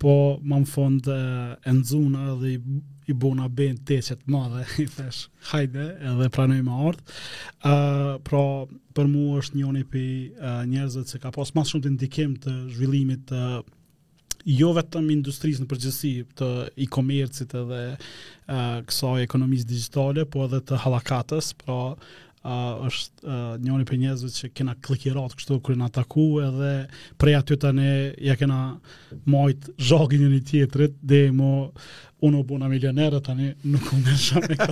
Po ma në fund e nxuna dhe i, i bona ben te që të madhe, i thesh, hajde edhe pranoi me ardhë. Uh, pra, për mu është njoni prej uh, njerëzve që ka pas ma s'shumti ndikim të zhvillimit uh, jo vetëm industrisë në përgjithësi të e-komercit edhe uh, kësaj ekonomisë digjitale, po edhe të Hallakatës, pra uh, është uh, njëri prej njerëzve që kena klikirat kështu kur jena taku edhe prej aty tani ja kena majt zhagin një njëri-tjetrit dhe mo unë u buna milionerë tani nuk u në shumë e ka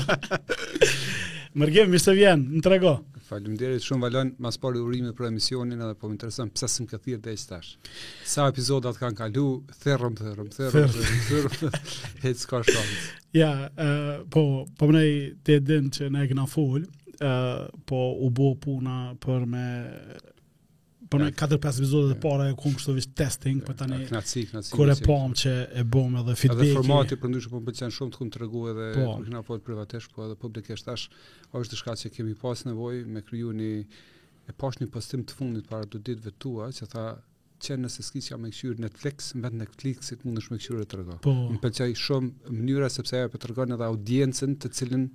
Mërgim, mirë se vjen, në Trego. Faleminderit shumë Valon, ma s'pari urime për emisionin edhe po më intereson pse s'm ke thirrë deri tash. Sa epizoda t'kanë kalu, Thirrëm, thirrëm, thirrëm, thirrëm, thirrëm, hiç s'ka shans. Ja, uh, po, po menoj ti e din që ne e kena fol, uh, po u bo puna për me për me 4-5 epizodet e para u konë kështu veç testing, por po tani knaqsi, knaqsi, kur e pam që e bom edhe feedback. Edhe formati pak ndryshe po më pëlqen shumë të kom tregu edhe po. kur kena folë privatisht, po edhe publikisht tash, është diçka që kemi pas nevoj me kriju një, e pash një postim të fundit para do ditëve tua, që tha që nëse s'ki ça me këqyrë Netflix, në vend Netflixit mundesh me këqyrë Trego. Po. Më pëlqeu shumë mënyra sepse ajo për po tregon edhe audiencën të cilin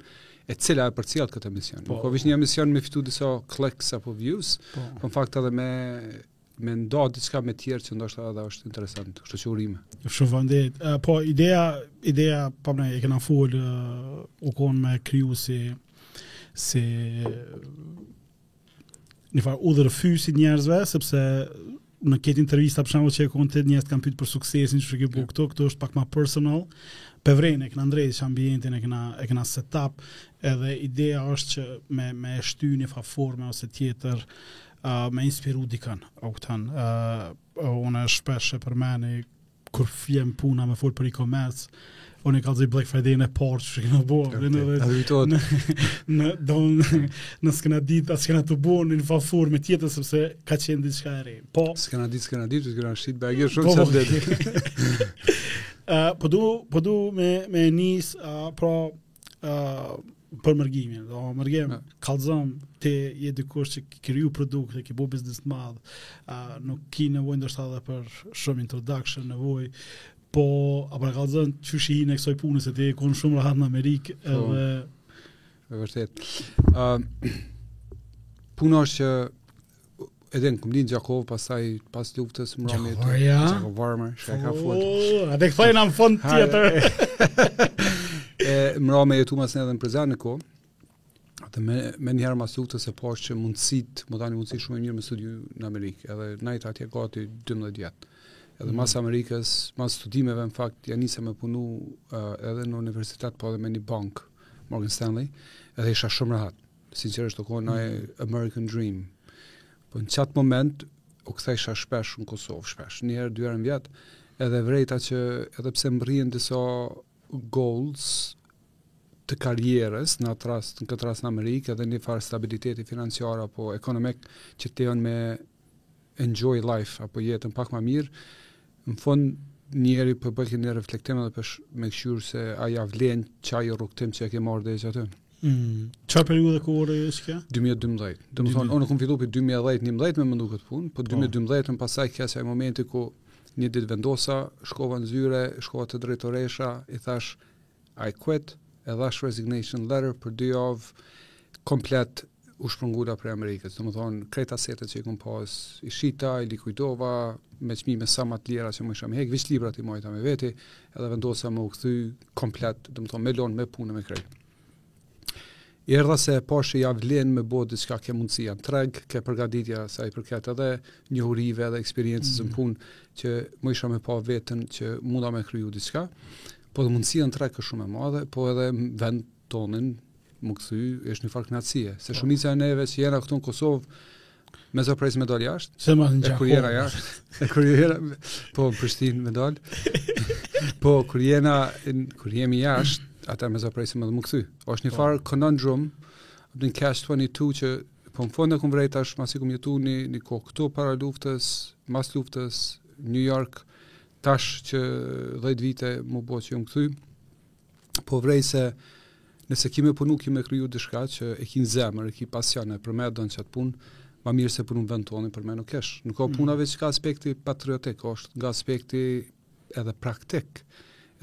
e cila e përcjell këtë emision. Po. Nuk o veç një emision me fitu disa clicks apo views, po. po në fakt edhe me me nda diçka me tjerë që ndoshta edhe është interesant, kështu që urime. Shumë falemnderit. Po, ideja, ideja, pa po, na e kena fol, uh, u konë me kriju si, si një farë udhërrëfyesi njerëzve, sepse në këto intervista për shembull që je kanë ti njerëzit të kanë pyetur për suksesin, qysh e ke bërë këtu, këtu është pak më personal. Pe vrenë e kena ndreq ambientin e kena e kena setup, edhe ideja është që me me e shty në njëfar forme ose tjetër uh, me inspiru dikën. O këtan, uh, unë shpesh e përmeni kur vjen puna me fol për e-commerce, unë kallzoj Black Friday-n e parë që kena bo, okay. në dhe, në, në, do në, në s'kena dit, atë s'kena të bo në njëfar forme tjetër, sepse ka qenë diçka e re. Po, s'kena dit, s'kena dit, s'kena shqit, be, gjerë shumë po, që dhe. Po, po du, po du me, me e nis, uh, pra, uh, për Mërgimin, do Mërgim, kallzom, ti je dikush që ke kriju produkte, ke bo biznes të madh, uh, nuk ki nevojë ndoshta edhe për shumë introduction nevojë, po a po kallzon qysh i hine kësoj pune se ti je konë shumë rahat në Amerikë po, edhe... E vërtet. Uh, puna është që edhe në këmdin Gjakovë, pastaj pas luftës m'ra me të Gjakovë varmë, shka ka fort. A dhe këthaj në fond tjetër. e, m'ra me jetu mas në edhe në Prizren një kohë, Dhe me, me njëherë mas luftës e pashë që mundësit, m'u dha një mundësi shumë e mirë me studiu në Amerikë, edhe nejta atje gati 12 vjet. Edhe mm. mas Amerikës, mas studimeve në fakt, ia nisa me punu uh, edhe në universitet, po edhe me një bankë, Morgan Stanley, edhe isha shumë rahat. Sinqerisht u kon ai American Dream. Po në qatë moment, u kthejsha shpesh në Kosovë, shpesh, njëherë, dy herë në vjet, edhe vrejta që edhe pse mbërrihen disa goals të karrierës në atë rast, në këtë rast në Amerikë, edhe një farë stabiliteti financiar apo ekonomik që të lejon me enjoy life apo jetën pak ma mirë, Në fund, njeri po bën një reflektim edhe po e kqyr se a ja vlen qaj rrugëtim që e ke marrë deri qatëherë Mm. Çfarë periudhe kohore është kjo? 2012. Domethënë, unë kom fillu për 2010-2011 me mëndu këtë punë, po 2012-ën pasaj ke qaj momenti ku një ditë vendosa, shkova në zyre, shkova te drejtoresha, i thashë, I quit, e lashë resignation letter për dy javë komplet u shpërngula prej Amerikës. Domethonë, krejt asetet që i kom pas, i shita, i likuidova, me çmime sa ma të lira që mujsha me hek, veç librat i majta me veti, edhe vendosa me u kthy komplet, domethonë, me lon, me punë, me krejt. Erdha se e pashë ja vlen me bo diçka ke mundësia në treg, ke përgatitja sa i përket edhe njohurive edhe eksperiencës mm. në punë që mujsha me pa veten që munda me kriju diçka, po dhe mundësia në treg ke shumë e madhe, po edhe n'vend tonin m'u kthy është një farë knaqësie, se shumica e neve që jena këtu në Kosovë, Mezi presim me dal jashtë. Se ma në gjakon. E kur jena jashtë. E kur jena, po në Prishtinë me dal. po kur jena, kur jemi jashtë, atëherë mezi presim edhe m'u kthy. O është një po. farë conundrum, një catch 22 që po në fund e kom vrejt tash masi kom jetu një, një kohë këtu para luftës, mas luftës, New York, tash që 10 vite m'u bo që jom kthy, po vrej se nëse ki me punu, ki me kriju diçka që e ki n'zemër, e ki pasion, e përnime e don qatë punë, ma mirë se me punu në vend ton, për mu nuk është. Nuk o mm. puna veç nga aspekti patriotik, është nga aspekti edhe praktik,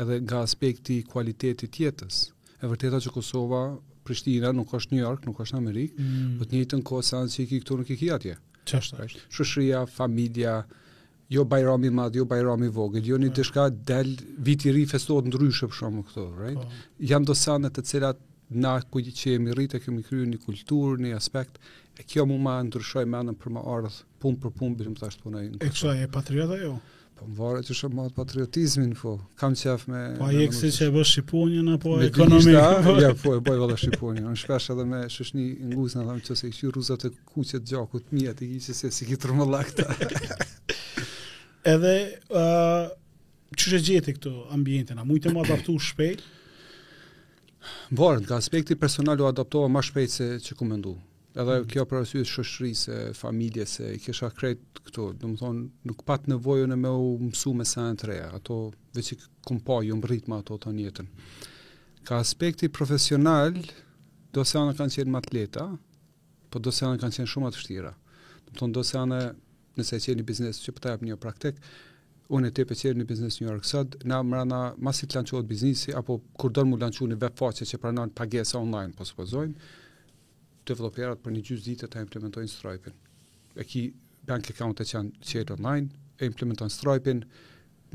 edhe nga aspekti kualitetit t'jetës. E vërteta që Kosova, Prishtina, nuk është New York, nuk është Amerikë, mm. po në të njëjtën kohë senet që i ki këtu nuk i ki atje. Qysh është? Shoqnia, familja, Jo Bajram i madh, jo Bajram i vogël, jo një diçka, dhe viti i ri festohet ndryshe për shembull këtu, right? Po. Janë do sene të cilat na këtu që jemi rritë e kemi kriju një kulturë, një aspekt, e kjo mu ma ndryshoi menën për me ardhë punë për punë, bërëm tash punoj. E ky s'është patriot, a jo? Po varet qysh e matë patriotizmin, po, kam qef me... Po a je ksi që e bën Shqiponjën, apo e ekonomi? Me po. ja, po, e bëj valla Shqiponjën, unë shpesh edhe me shoqni ngusë, në thamë që se i qyrë ruzat e Kuqe të gjaku të mia të kishe se si ki trëmëllak ta. Edhe, uh, që qysh e gjete këtu ambientin, a mujte me u adaptu shpejt? Varë, nga aspekti personal u adaptova ma shpejt se që kom mendu. Edhe mm. kjo për arsye të shoqërisë, familjes, se i kisha krejt këtu, domethënë, nuk pat nevojë me u mësu me sene të reja, ato veç i kom pa ju mbrit me ato të njëtën. Nga aspekti profesional, do sene kanë qenë ma të lehta, Po do sene kanë qenë shumë më të vështira. Domethënë do sene nëse e çel ni biznes që po ta jap një praktikë, unë jam te po çel një biznes n'New York sot, na mrena masi të lançohet biznisi, apo kur don m'u lançu një webfaqe që pranon pagesa online, po supozojmë, developerat për një gjysë dite ta implementojnë Stripe-in. E ki bank account, e çel qat online, e implementojnë Stripe-in,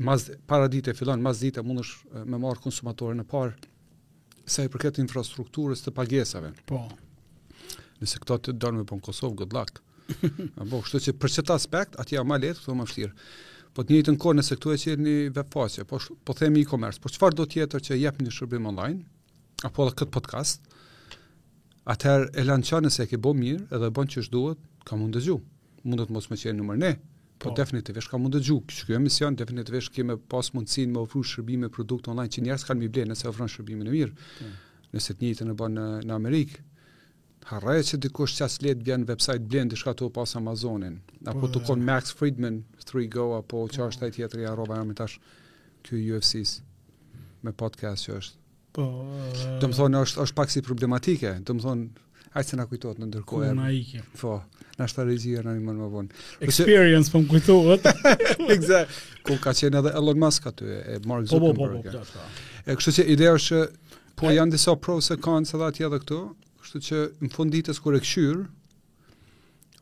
mas, paradite fillon, masdite mundesh me marrë konsumatorin e parë, Sa i përket infrastrukturës të pagesave. Po. Nëse këto ti don me bo në Kosovë, good luck. Apo, kështu që për qëtë aspekt, atje ma lehtë, këtu ma vështirë. Po të njëjtën kohë nëse këtu e çel një webfaqe, po, po themi e-commerce, po çfarëdo tjetër që jep një shërbim online, apo edhe këtë podcast, atëherë e lançon nëse e ke bo mirë edhe e bon qysh duhet, ka me u dëgju. Mundet mos me qenë numër një, Po, po definitivisht ka me u dëgju. Ky emision definitivisht ka me pas mundësinë me ofru shërbime produkte online që njerëz kanë me i ble nëse ofron shërbimin e mirë. Po. Nëse të njëjtën e bën në, në Amerikë, harroje që dikush qaq lehtë vjen në website blen diçka tu pas Amazonin. Apo po, tu konë Lex Friedman, 3 Go, apo qysh e ka ai tjetri, harrova emrin tash, ky i UFC's, me podcast që është. Po, domethënë është është pak si problematike, domethënë hajt se na kujtohet në ndërkohë. Na ikë. Po, ndoshta regjia na thotë më vonë. Experience po kujtohet. Exact. Ku ka qenë edhe Elon Musk aty e Mark Zuckerberg. Po, po, po, po, po. E kështu që ideja është që po janë disa pros e cons edhe atje edhe këtu, kështu që në fund të ditës kur e kqyr,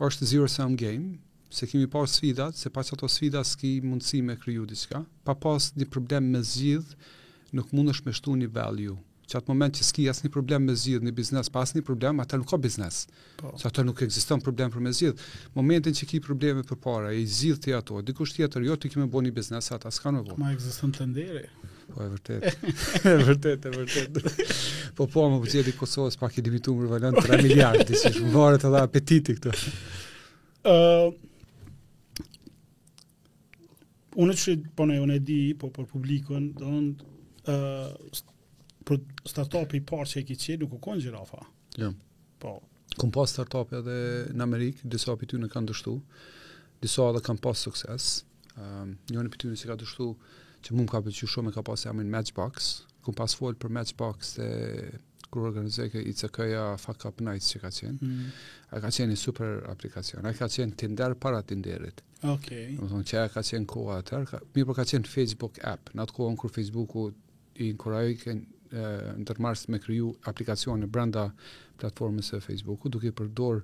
është zero sum game, se kemi pas sfidat, se pa pas ato sfida s'ki mundësi me kryu diçka, pa pas një problem me zgjidh, nuk mundesh me shtu një value. Qat moment që s'ki asnjë problem me zgjidh, një biznes pa asnjë problem, atë nuk ka biznes. Po. Se aty nuk ekziston problem për me zgjidh. Momentin që ki probleme përpara, e i zgjidh ti ato, dikush tjetër, jo ti ki me bo një biznes, ata s'kanë bo. Ma ekzistojnë tenderë. Po e vërtet. e vërtet, e vërtet. po po, po GDP e Kosovës pak i limitum, ralavon 3 miliard, dhe si shumë varet edhe apetiti këtu. Uh, unë që po ne, unë e di, po për publikun, domethënë, uh, për startup i parë që e ki çelë, nuk u konë Gjirafa. Ja. Jo. Po. Kom pas startup edhe në Amerikë, disa prej tyne kanë dështu, disa edhe kanë pas sukses, Um, njëni prej tyne që ka dështu që mu m'ka pëlqy shumë e ka pas emnin Matchbox, kum pas fol për Matchbox dhe kur organizojke ICK-ja Fuck Up Nights që ka qenë, mm. a ka qenë një super aplikacion, a ka qenë Tinder para Tinderit. Ok. Domethënë që a ka qenë koha atëherë, mirëpo ka qenë Facebook app, në atë kohën kur Facebooku i inkurajojke ndërmarrësit me kriju aplikacione brenda platformës së Facebookut duke përdor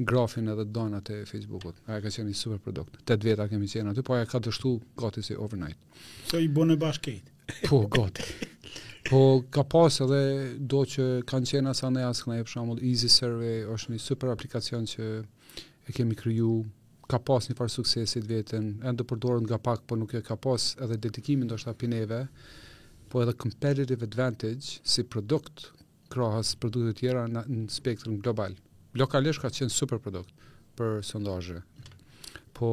grafin edhe datat e Facebookut. Ai ka qenë një super produkt. 8 veta kemi qenë aty, po ajo ka dështu gati si overnight. Sa u bëne bashkë? Po gati. Po ka pas edhe do që kanë qenë as anej as knej për shembull Easy Survey është një super aplikacion që e kemi kriju ka pas një farë suksesi të vetin, ende përdoret nga pak, po nuk e ka pas edhe dedikimin ndoshta prej neve, po edhe competitive advantage si produkt krahas produkteve tjera në, në spektrin global. Lokalisht ka qenë super produkt për sondazhe. Po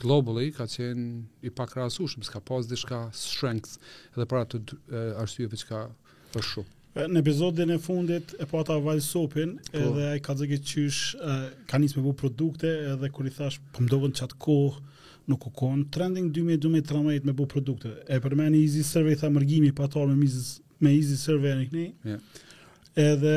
globally ka qenë i pakrahasueshëm, s'ka pas diçka strength edhe për atë arsye veç ka dështu. Në episodin e fundit e pata Val Sopin, po. edhe ai kallzojke qysh ka nisë me bo produkte edhe kur i thash po m'doket n' çat kohë nuk u kon trending 2012-2013 me bo produkte. E përmendi Easy Survey tha Mërgimi pat ardh me Easy Survey në këni. Yeah. Edhe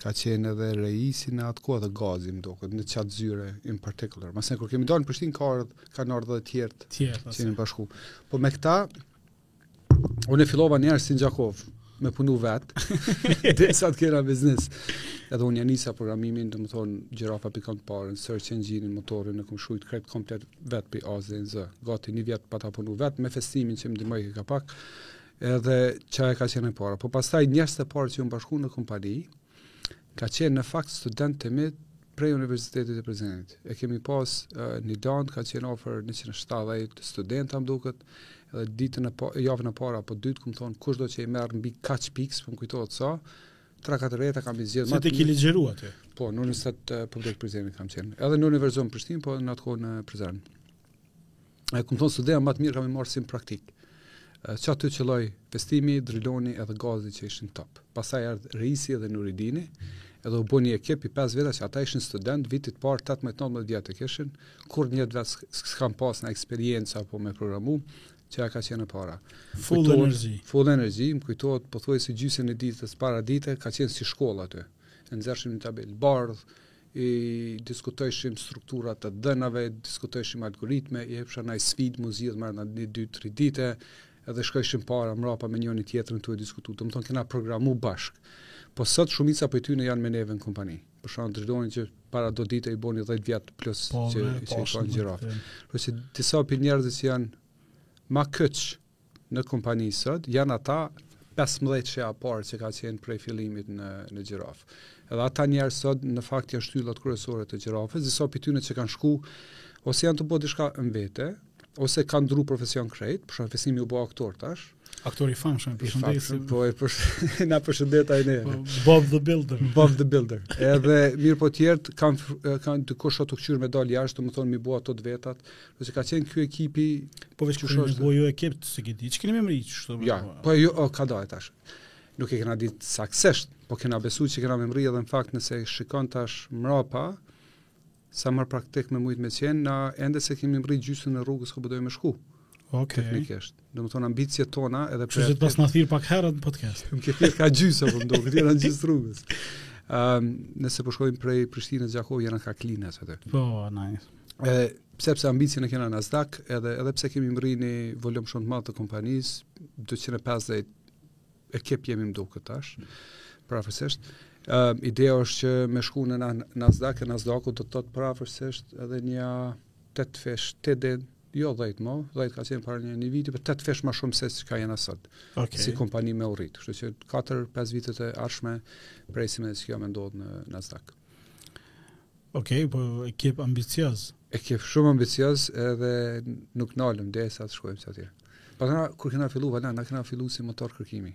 ka qenë edhe Reisi në atë kohë edhe Gazi më duket në çat zyre in particular masnej kur kemi dalë në Prishtinë ka ardh kanë ardhur edhe të tjerë të tjerë që u bashkun po me këta unë fillova një herë si në Gjakovë me punu vet dhe s'pata kërkon n' biznes edhe unë ia nisa programimin domethënë Gjirafa pikë kom të parën search engine motorin e kom shkrujt krejt komplet vet prej A n'Zh gati një vjetë pata punu vet me Festimin që më ndihmojke pak Edhe qajo ka qenë e para. Po pastaj njerëzt e parë që jon m'u bashku në kompani, ka qenë në fakt studentë të mi prej Universitetit të Prizrenit. E kemi pas uh, një lëndë, ka qenë afër 170 studenta më duket, edhe ditën e pa, javën e para apo dytë, kum thonë, kush do që i merr mbi kaq pikë, s'më kujtohet sa, tre katër veta kam me i zgjedh. Se ti ke ligjëruar aty. Po, në Universitet Publik Prizren kam qenë. Edhe në Universitetin Prishtinë, po në atë kohë në Prizren. e kum thonë studentat më të mirë kam me i marrë si në praktikë. Qaty qëlloi Festimi, Driloni edhe Gazi që ishin top. Pasaj erdh Reisi dhe Nuridini, edhe u bo një ekip prej 5 veta që ata ishin studentë, vitit parë 18-19 vjet i kishin, kurrnjëni prej tyne s'kanë pas as eksperiencë apo me programu, qajo ka qenë e para. Full energy. Full energy, më kujtohet, pothuajse gjysën e ditës, para dite, ka qenë si shkolla aty. Nxerrshim një tabelë t'bardhë, i diskutojshim struktura të dhënave, i diskutojshim algoritme, i hepsha naj sfid, me u zgjidh mrena një, dy, tri dite, edhe shkojshim para mrapa me njani tjetrin tu e diskutu, domethonë kena programu bashk. Po sot shumica prej tyne janë me neve në kompani. Për shembull Ridoni që para do dite i boni 10 vjetë plus po, që, që i kanë Gjirafë. Po disa prej njerëzve që janë ma kyç, në kompani sot janë ata 15-shja e parë që ka qenë prej fillimit në, në Gjirafë. Edhe ata njerëz sot në fakt janë shtyllat kryesore të Gjirafës, disa prej tyne që kanë shku, ose janë tu bo diçka në vete, ose kanë ndrru profesion krejt, për shembull Fesimi u bo aktor tash, Aktor i famshëm, përshëndesim. Po e po na përshëndet ai ne. Po, Bob the Builder. Bob the Builder. Edhe mirë po tjerë kanë kanë të kush ato këqyr me dal jashtë, domethonë me i bo ato të vetat, Nëse ka qenë ky ekipi, po veç kush është? Po jo ekip, se ke ditë që kemi me mrri kështu. Ja, po jo, o, ka dalë tash. Nuk e kena ditë saksisht, po kena besu që kena me mrri edhe në fakt nëse shikon tash mrapa, sa më praktik me mujtë me qenë, na ende s'e kemi mrri gjysën e rrugës ku po dojmë po me shku. Okay. Teknikisht. domethonë ambiciet tona edhe për... Kështu të pasna thirr pak herët në podcast. Më ke thirr ka gjysë, apo më do, që t'jena n'gjysë rrugës. Um, nëse po shkojmë po prej Prishtinës Gjakovë, jena ka Klina aty. Po, oh, nice. E, sepse ambicien e kena Nasdaq, edhe, edhe pse kemi mrri një volum shumë të madh të kompanisë, 250 ekip jemi më doket tash, përafërsisht, um, ideja është që me shku në Nasdaq, e Nasdaq-u t'thotë përafërsisht edhe një 8 fish, 8 din, Jo dhjetë mo, dhjetë ka qenë para një, një viti, po po tetë fish ma shumë se çka jena sot, okay. si kompani me u rritë. Kështu që 4-5 vitet e arshme, presim edhe që kjo me ndodhë në Nasdaq. Okej, okay, po ekip ambicioz. Ekip shumë ambicioz edhe nuk nalemi derisa të shkojmë atje. Po na, kur kena fillu, vala, na kena fillu si motor kërkimi.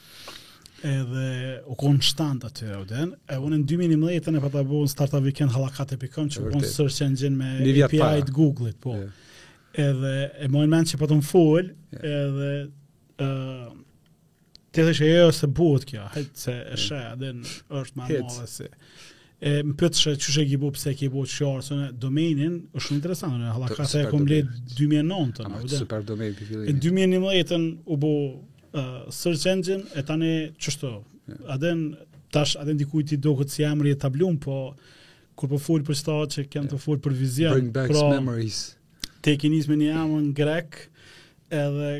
edhe u kon shtatë aty u den e unë në 2011 e pata bo n'Startup weekend hala kah e pikon që u kon search engine me API të Google-it po yeah. edhe e maj men që patëm fol yeah. edhe uh, ti thojshe jo se bohet kjo hajt se e sheh edhe në është ma më se e më vetshe qysh e ki bo pse e ki bo që që që domenin është shumë interesant në halakat e kom ble 2009 në 2011 u bo uh, search engine e tani kështu. A din tash a din dikujt i doket si emri i thjeshtum, po kur po fol për çfarë që kem të folim për vizion. Bring back pra, memories. T'e keni nisur me një emër grek, edhe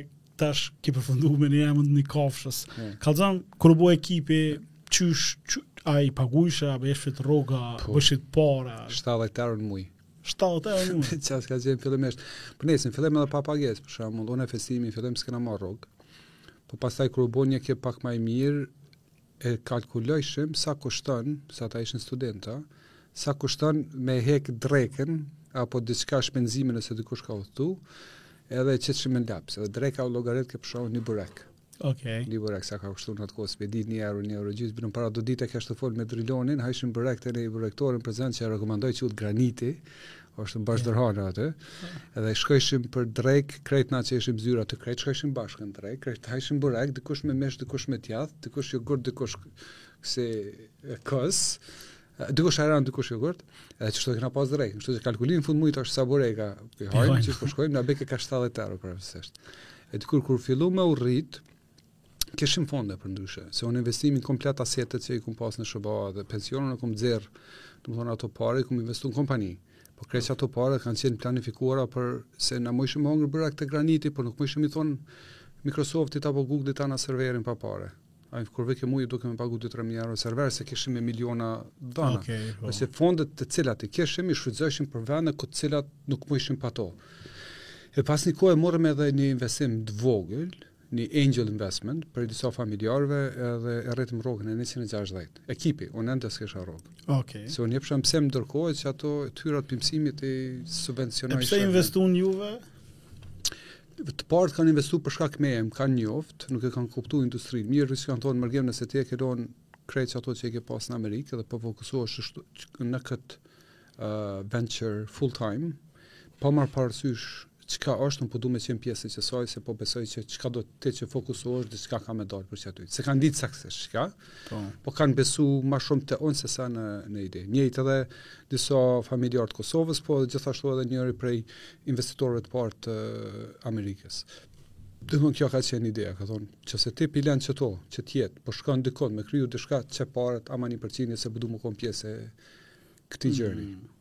tash ki përfunduar me një emër të një kafshës. Yeah. Kallzom kur u bo ekipi qysh, qysh a i paguajshe a po jepshit rroga, po. bojshit para. 70 euro në muaj. 70 euro. Qaq s'ka qenë fillimisht. Po nisim, fillim edhe pa pagesë, për shembull unë e Festimi, fillim s'kena marrë rrogë. Po pastaj kur u bën një ekip pak më i mirë, e kalkulojshim sa kushton, se ata ishin studenta, sa kushton me hjek drekën apo diçka shpenzime nëse dikush ka udhëtu, edhe e qitshim me laps, edhe dreka u llogaritke për shembull një burek. Okej. Një burek sa ka kushtu në atë kohë s'po di një euro, një euro e gjysmë, para do dite kesh tu folë me Drilonin, hajshim burek te një burektore në Prizren që e rekomandoj quhet Graniti, është në Bazhdarhane atje, edhe shkojshim për drekë, krejt na që ishim zyra, të krejt, shkojshim bashkë në drekë, krejt hajshim burek, dikush me mish, dikush me djath, dikush jogurt, dikush si kos, Dikush ajran, dikush jogurt, edhe qeshtu e kena pas drekën. Kështu që kalkulimi fund mujit është sa bureka i hajmë që po shkojmë na bojke nga 70 euro përafërsisht. E dikur kur filluam me u rrit, kishim fonde përndryshe, se unë investimin komplet asetet që i kum pas në SHBA dhe pensionin e kum nxjerr, domethënë ato pare kum investu në kompani. Po krejt ato pare kanë qenë planifikuara për se na mujshim hongër burek te Graniti, por nuk mujshim i thonë Microsoftit apo Google-it na e serverin pa pare. Ai kur vjen muji u dufke me pagu 2-3 mijë euro server se kishim me miliona të dhana. Okej. Okay, po. Se fondet të cilat i kishim i shfrytëzojshim për vende ku të cilat nuk mujshim pa to. E pas një kohë morëm edhe një investim të vogël, një angel investment prej disa familjarëve edhe e rritëm rrogën në 160. Ekipi, unë ende s'kisha rrogë. Okej. Okay. Se unë jepsha mësim ndërkohë që ato hyrat prej mësimit i subvencionojsha. E pse investuan juve? Të parët kanë investu për shkak meje, më kanë njoftë, nuk e kanë kuptu industrinë, mirëpo kanë thonë Mërgim nëse ti e ke lonë krejt qato që i ke pas në Amerikë dhe po fokusohesh në këtë uh, venture full time, pa marrë parësysh qka është, në po du me qenë pjesë e qesaj, se po besoj që çkado që fokusohesh dhe qka ka me dalë prej qaty. S'e kanë ditë saktë se qka, po, po kanë besu ma shumë te unë se sa në, në ide. Njëjtë edhe disa familjarë prej Kosovës, po gjithashtu edhe njëri prej investitorëve të parë prej Amerikës. Domethonë kjo ka qenë ideja, ka thonë, qofse ti p'i len qato, që t'i ke, po shkon dikun me kryu dishka prej t'parit ama një përqindje se po du me kon pjesë e këtij mm. journey. Mm.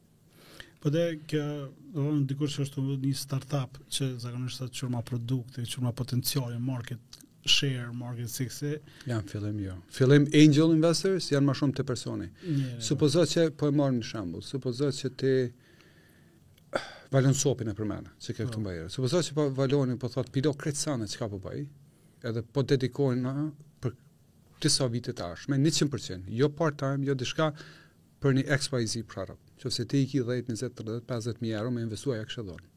Po dhe kjo, domethonë dikur që është një start-up që zakonisht të kqyr ma produktin, kqyr ma potencialin, market share, market size. Jo, në fillim jo. Në fillim angel investors janë ma shumë te personi. Supozoje që, po e marr një shembull, supozoje që ti... Te Valon Sopin e përmend, se ke këtu po. mbajë. Supozoje që Valoni po thot p'i lo krejt senet çka po bëj. Edhe po dedikohna për disa vite të ardhshme, 100%, jo part time, jo diçka për një XYZ product. Qofse ti i ki 10, 20, 30, 50 mijë euro me investuar ja kishe dhanë.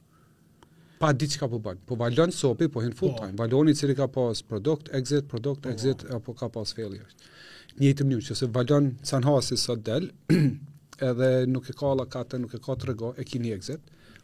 pa di çka po bën. Po valon sapi, po hin full po. time. Valoni i cili ka pas produkt, exit, po. apo ka pas failure. Njëtë mënyrë që se valon San Hasi sot del, edhe nuk e ka la kah, nuk e ka tregu, e kini exit,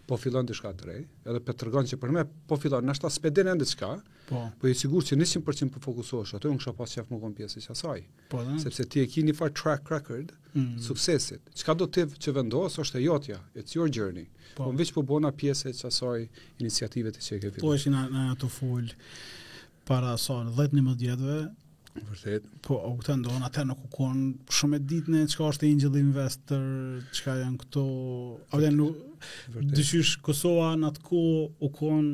po fillon diçka të re, edhe prapë tregon që për me, po fillon, nështë ta spedin e ndë qka, po, po e sigur që 100% po fokusosh, aty unë kisha pas qef me kon pjesë i qasaj. Po, dhe. Sepse ti e ki një farë track record mm. suksesit. Çkado që vendosë është e jotja, it's your journey. Po, po veç po bohna pjesë e qasaj iniciative që e ke fillu. Po, është në, në ato fol para, 10-11 vjetve, Vërtet. Po, n'atë kohë, atëherë nuk u konë shumë e ditun çka është Angel Investor, çka janë këto... Vërtet. Dosido, Kosova në atë kohë u konë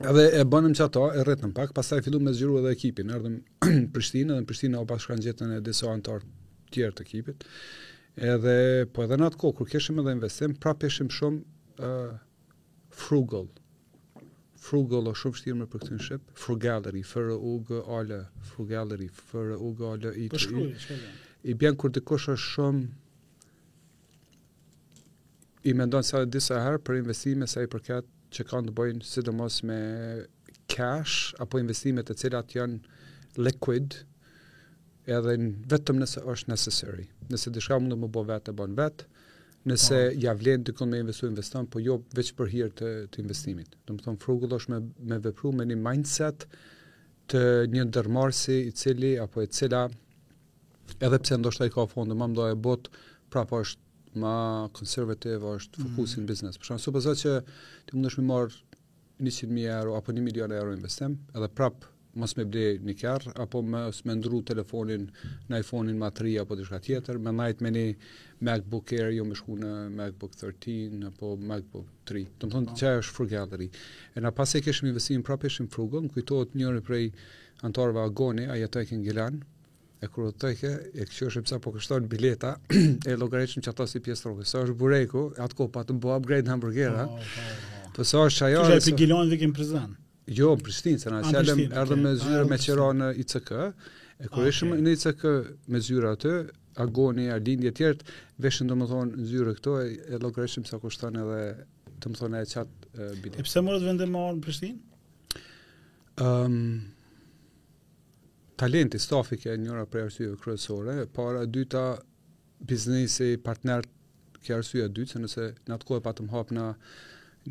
Edhe e bënëm qato, e rritëm pak, pastaj fillum me zgjeru edhe ekipin, erdhëm Prishtinë, edhe në Prishtinë u bashkangjitën edhe disa antarë tjerë të ekipit, edhe, po edhe në atë kohë, kur kishim edhe investim, prapë ishim shumë uh, frugal, frugal o shumë shtirë me përkthy në shqip, frugality, F R U G A L, frugality, F R U G A L, i të i, i bjen kur dikush është shumë, i mendon disa herë për investime sa i përket që kanë të bëjnë sidomos me cash apo investime të cilat janë liquid edhe në, vetëm nëse është necessary. Nëse diçka mundet me bo vetë, e bon vetë. Nëse oh. ja vlen dikon me investu, investon, po jo veç për hir të, të investimit. Domethënë frugal është me me vepru me një mindset të një ndërmarrësi i cili apo e cila Edhe pse ndoshta i ka fonde ma të mëdha në botë, prapë është ma konservativ, është mm. fokusin mm. biznes. Për shembull supozo që ti mundesh me marr 100.000 euro apo 1 milion euro investim, edhe prapë mos me ble një kërë, apo me, me ndru telefonin në iPhone-in ma të ri apo diçka tjetër, me nejt me një MacBook Air, jo me shku në MacBook 13 apo MacBook 3. Domethënë, qajo është frugality. Edhe pse e kishim investimin prapë, ishim frugal, m'kujtohet njëri prej antarëve Agoni, ai jetojke në Gjilan, e udhëtojke, e këqyshim sa po kushton bileta, e logaritshim qato si pjesë t'rrugës. Sa është bureku, atë kohë patëm bo upgrade në hamburgera, oh, oh, oh. po sa është qajo... Prej Gjilanit deri në Prizren? Jo, në Prishtinë, se na qatëherë erdhëm me zyre me qera në ICK, e kur ishëm në ICK me zyre atë, agoni, Ardini e tjert, vishin domethënë në zyre këtu, e logaritshim sa kushton edhe domethënë qatë biletë. E pse morët vendim me ardh në Prishtinë? Um, Talenti, stafi ke njëra prej arsyeve kryesore, e para e dyta biznesi, partner ke arsye e dytë, sepse në atë kohë patëm hap edhe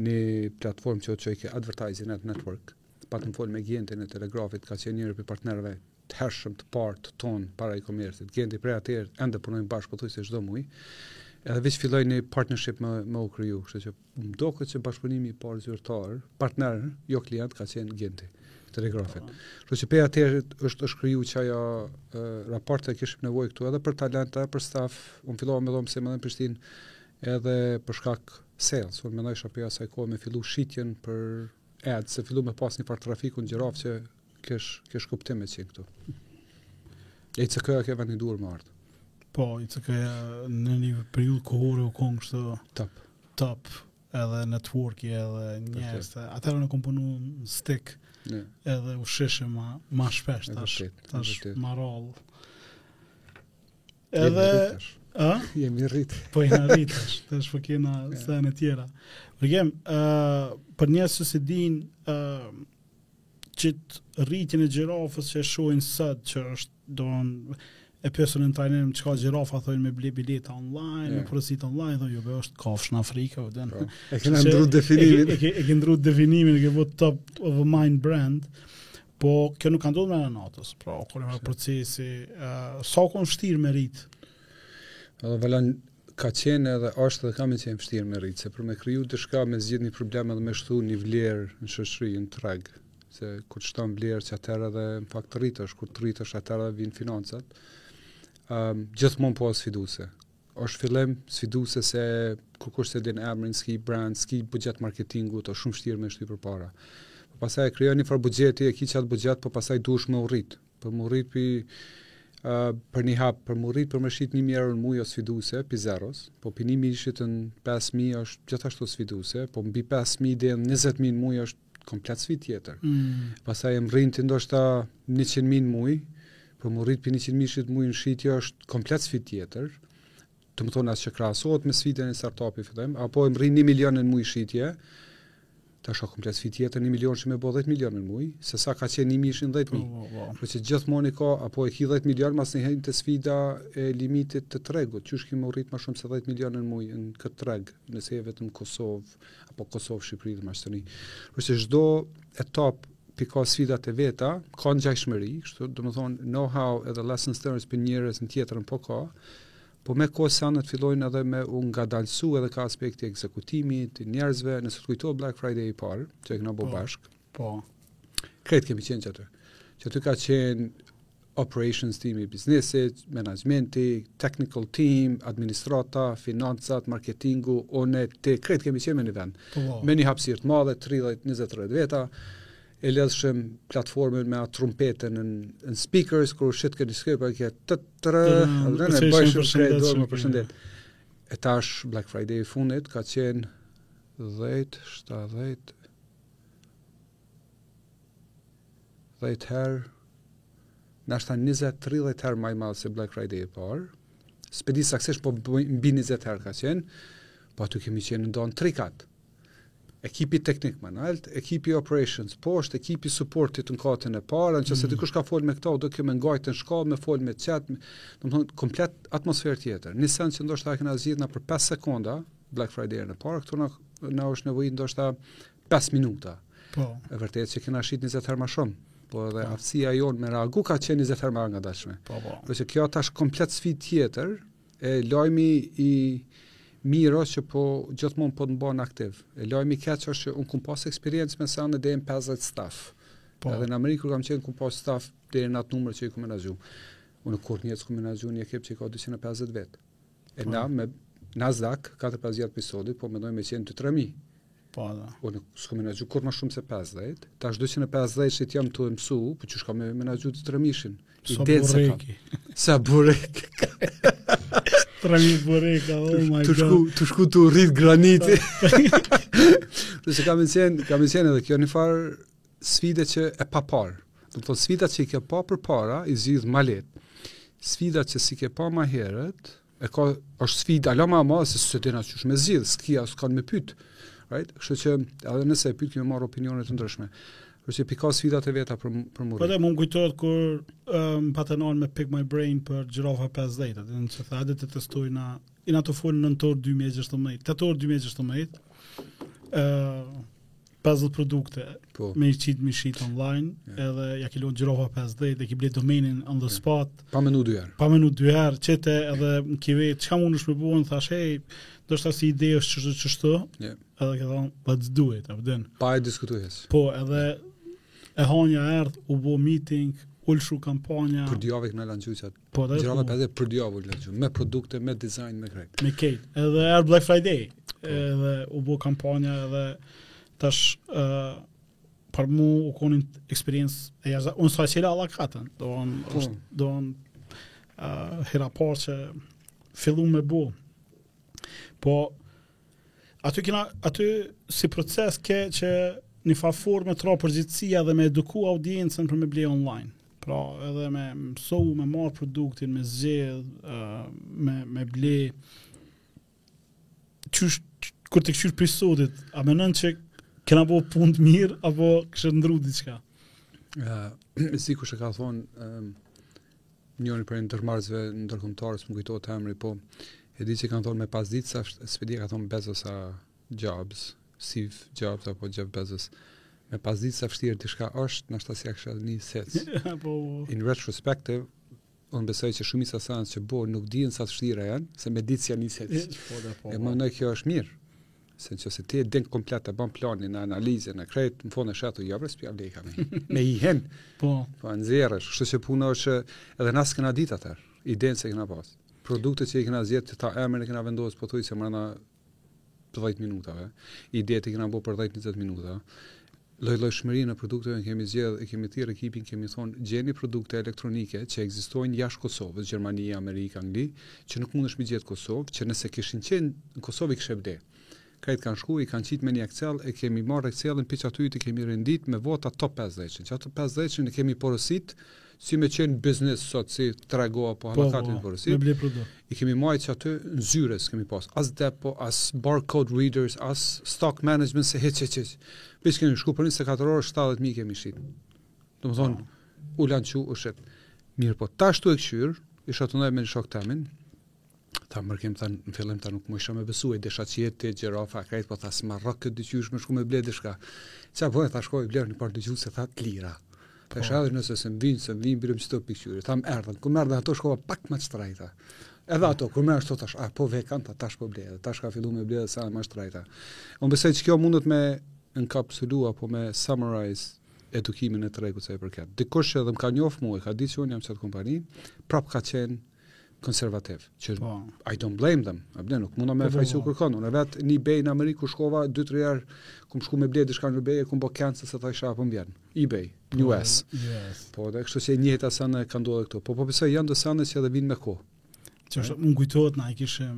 një platformë që ke advertising ad network, patëm fol me Gentin e Telegrafit, ka qenë njëri prej partnerëve të hershëm të parë tonë para e-commerce-it. Genti prej atëherë ende punojmë bashkë pothuajse çdo muaj. Edhe veç filloi një partnership me me u kriju, kështu që Më duket që bashkëpunimi i parë zyrtar, partner, jo klient, ka qenë Genti, Telegrafi. Kështu që prej atëherë është është krijuar qajo raport, e kishim nevojë këtu edhe për talent, edhe për staf. Unë fillova me ardh më shumë në Prishtinë edhe për shkak sales. Unë mendoj se prej asaj kohe me fillu shitjen për ads, se fillu me pas një farë trafiku n'Gjirafë që Kish, kish kuptim me qenë këtu. E ti ke vendos me ardhë. Po, edhe në një periudhë kohore u kon kështu top. top edhe networki edhe njerëz. Okay. Atëherë u kompanu në stick yeah. edhe u shihshim ma, ma shpesh tash, tash ma rallë. Edhe... A? Jemi rrit. Po jena rrit, tash po kena yeah. sene tjera. Mërgim, uh, për njerëz që s'e dinë, uh, qit rritjen e Gjirafës që e shohin sot që është do, e pyesin në tregun çka o Gjirafa thonë me ble bileta online, yeah. me porosit online, thonë jo, bre është kafshë në Afrikë, a din. Po. E keni ndërru definimin. E keni ndërru definimin, e keni bo top of a mind brand. Po kjo nuk ka ndodh brenda natës, pra qysh u kon procesi, uh, sa u kon vështirë me rrit. Edhe valla ka qenë edhe është dhe ka me qenë vështirë me rritë, se për me kriju diçka me zgjidh një problem edhe me shtu një vlerë në shoqni, në treg, se kur ti shton vlerë qatëherë edhe në fakt ti rritesh, kur ti rritesh atëherë edhe vinë financat, um, gjithmonë o sfiduese. është fillim sfiduese se kur kërkush s'e din emrin, s'ki brand, s'ki budget marketingu, është shumë vështirë me shty përpara. Po pasaj e krijon një farë buxheti, e ki qatë budget, po pasaj duhesh me u rritë, Për mu rrit pi, për një hap, për mu rrit për me shit një mijë euro në muj o sfiduse, pi zeros, po pi një mijshit në 5.000 është gjithashtu sfiduse, po pi 5.000 deri në 20.000 në muj është komplet sfidë tjetër. Mm. Pasaj e mrrin ti ndoshta 100.000 në muj, për mu rrit pi 100.000-shit në muj në shitje është komplet sfidë tjetër, domethënë as që krahasohet me sfidën e një startupi fillim, apo e mrrin 1 milion në muaj shitje, tash është komplet sfidë tjetër 1 milion qysh me bo 10 milion në muaj, se sa ka qenë 1000-shin 10000. Po, po, po. Por që gjithmonë ka apo e ki 10 milion masnej hin te sfida e limitit të tregut, qysh ki me u rrit më shumë se 10 milion në muaj në këtë treg, nëse je vetëm Kosovë, apo Kosovë, Shqipëri dhe Maqedoni. Por që çdo etapë i ka sfidat e veta, ka ngjashmëri, kështu, domethënë, know-how edhe lessons learned prej njërës në tjetërën po ka, Po me kohë senet fillojnë edhe me u ngadalësu edhe kah aspekti i ekzekutimit, njerëzve, nëse të kujtohet Black Friday i parë, që e kena bo po, bashkë. Po. Krejt kemi qenë qaty. Qaty ka qenë operations team i biznesit, menaxhmenti, technical team, administrata, financat, marketingu, one, te, krejt kemi qenë në një vend. Po, po. Në një hapsirë të madhe, 30, 20-30 veta, e lidhshim platformën me atë trumpetën në në speakers kur shitke diçka pa ke të trë dhe ne bojshim krejt dorë me përshëndet e tash Black Friday i fundit ka qenë 10 70 10 herë ndoshta 20-30 herë ma i madh se Black Friday i parë, s'pe di saktësisht po mbi 20 herë ka qenë, po aty kemi qenë në domethonë 3 kate, ekipi teknik më nalt, ekipi operations poshtë, ekipi supportit në katin e parë, në qoftë se mm. dikush ka folë me këta, duhke me ngajtë në shkallë, me folë me qeta, domethonë, komplet atmosferë tjetër. Një sen që ndoshta e kena zgjidhë për 5 sekonda, Black Friday-n e parë, këtu na është nevojit ndoshta 5 minuta. Po. E vërtet që kena shit 20 herë ma shumë, po edhe po. aftësia jonë me reagu ka qenë 20 herë ma e ngadalshme. Po, po. Dhe qekjo tash komplet sfidë tjetër, E lajmi i mirë është që po gjithmonë po të mban aktiv. E lajmi i keq është që un kum pas eksperiencë me sa në deri 50 staf. Po. Edhe në Amerikë kur kam qenë kum pas staf deri në atë numër që i kum menaxhu. Unë kurrë në jetë s'kum menaxhu një ekip që ka 250 vet. E po. na me Nasdaq 4-5 vjet prej sodit, po mendojmë me qenë 2-3 mijë. Po, da. Po, unë s'kom menaxhu kurrë ma shumë se 50, tash 250 që jam tu e msu, po qysh ka me menaxhu dy tre mijshin. Sa bureki. Sa bureki. Tre mijë bureka, oh my god. Tu shku, tu shku tu rrit Graniti. Dhe se ka me qenë, ka me qenë edhe kjo një farë sfide që e paparë. Domethonë sfida që i ke pa përpara, i zgjidh ma lehtë. Sfida që s'i ke pa ma herët, E ka është sfidë ala ma e madhe se s'e din as qysh me zgjidh, s'ki as kanë me pyet. Right? Kështu që edhe nëse e pyet ki me marr opinione të ndryshme. Kështu që p'i ka sfidat e veta për për mua. Po dhe mu m'kujtohet kur um, pate thon me Pick My Brain për Gjirafa 50, atë në çfarë hajde ta testojna, jena tu fol në nëntor 2016, tetor 2016. Ë uh, 50 produkte po. me i qitë me i shit online yeah. edhe ja ki lonë Gjirafa 50 dhe e ki blejt domenin on the spot yeah. pa menu dyher pa menu dyher qete edhe më ki vetë çka mundesh me bo unë thash hej ndoshta si ide është qështu qështu yeah. edhe ke thonë let's do it abden. pa e diskutu hiç po edhe yeah. e hanja erdh u bo meeting u lshu kampanja për dy jave kena lançu qatë Po dhe Gjirafa dhe për dy javë u lançu, me produkte, me dizajn, me krejt. Me krejt, edhe erdh Black Friday, po. edhe u bo kampanja edhe tash uh, për mu u kon ni experience e jashtëza, unë sa qela alla katën, domethonë, po. është, domethonë, uh, hera parë që fillu me bo, po, Aty kena, aty si proces ke që një far forme me tra përgjithësia dhe me eduku audiencën për me ble online. Pra edhe me mësu, me marr produktin, me zgjedh, uh, me, me ble. Qysh, kur e kqyr prej sotit, a menon që kena bo punë të mirë, apo kishe ndrru diçka? Uh, sikur që ka thonë, um, njëri prej ndërmarrësve ndërkombëtarë, s'më kujtohet emri, po e di që kanë thonë me pas ditë sa, s'po e di a ka thonë Bezos a Jobs, Steve Jobs apo Jeff Bezos. Me pas ditë sa vështirë diçka është, nashta s'ja kisha nisë hiç. Po, po. In retrospective, unë besoj që shumica sane që bojnë nuk dinë sa të vështira janë, se me ditë s'ja nisë hiç. Po, po. Domethonë kjo është mirë. Se në qoftë se ti e din komplet e bën planin e analizën e krejt, në fund e sheh, thu jo bre s'po ja vlejka me, me i hin. Po. Po, nxirresh, kshtu që puna është edhe na s'kena ditë atëherë, idenë s'e kena pas. Produktet që i kena zgjedh, të ta emrin e kena vendos, pothujse mrena 10 minutave, idetë i kena bo për 10-20 minuta, Llojllojshmërinë e produkteve kemi zgjedh e kemi thirr ekipin kemi thonë gjeni produkte elektronike që ekzistojnë jashtë Kosovës, Gjermani, Amerikë, Angli, që nuk mundesh mi gjetë Kosovë, që nëse kishin qenë në Kosovë i kishe ble. Krejt kanë shku, i kanë qit me një Excel e kemi marrë Excelin prej aty i kemi rendit me vota top pesëdhjetshin, qat pesëdhjetshin e kemi porosit Si me qenë biznes sot si trego apo po, halakat në bërësi. Po, me ble prodo. I kemi majtë qaty në zyre s'kemi pas. As depo, as barcode readers, as stock management hiç, hiç, hiç. Veç kemi shku për 24 orë, 70.000 kemi shit. Domethonë, u lançu, u shit. Mirëpo, tash tu e kqyrë, isha tu ndejt me një shok temin, Tha Mërgim tha në fillim tha nuk mujsha me besu e dijsha që je te Gjirafa e krejt, po tha s'ma rrokte qysh me shku me ble diçka. Çka bëj, tha shkoj blej një parë dëgjuse tha të lira. Po. Tha edhe nëse s'më vinë, s'më vinë, barem qështu po e kqyri. Tha më erdhën, kur më erdhën ato shkova pak më të shtrajta. Edhe ato, kur më ashtu tash, a po vijkan, tha tash po blej, dhe tash ka fillu me ble edhe sane më shtrajta. Unë besoj që kjo mundet me enkapsulu apo me summarize edukimin e tregut sa i përket. Dikush që edhe më ka njohur mua, ka ditë që unë jam n'qat kompani, prap ka qenë konservativ, që po. I don't blame them, a din, nuk munda me po, po, fajsu po. kërkënd, unë vetë në eBay në Amerikë kur shkova, dy tri herë, kum shku me ble diçka në eBay, e kum bo cancel se thojsha a po më vjen, eBay, në US, yes. po dhe kështu që njëjtat sane ka ndodhë këtu, po po besoj janë dhe sane që edhe vinë me kohë. Që është, më kujtohet na i kishim,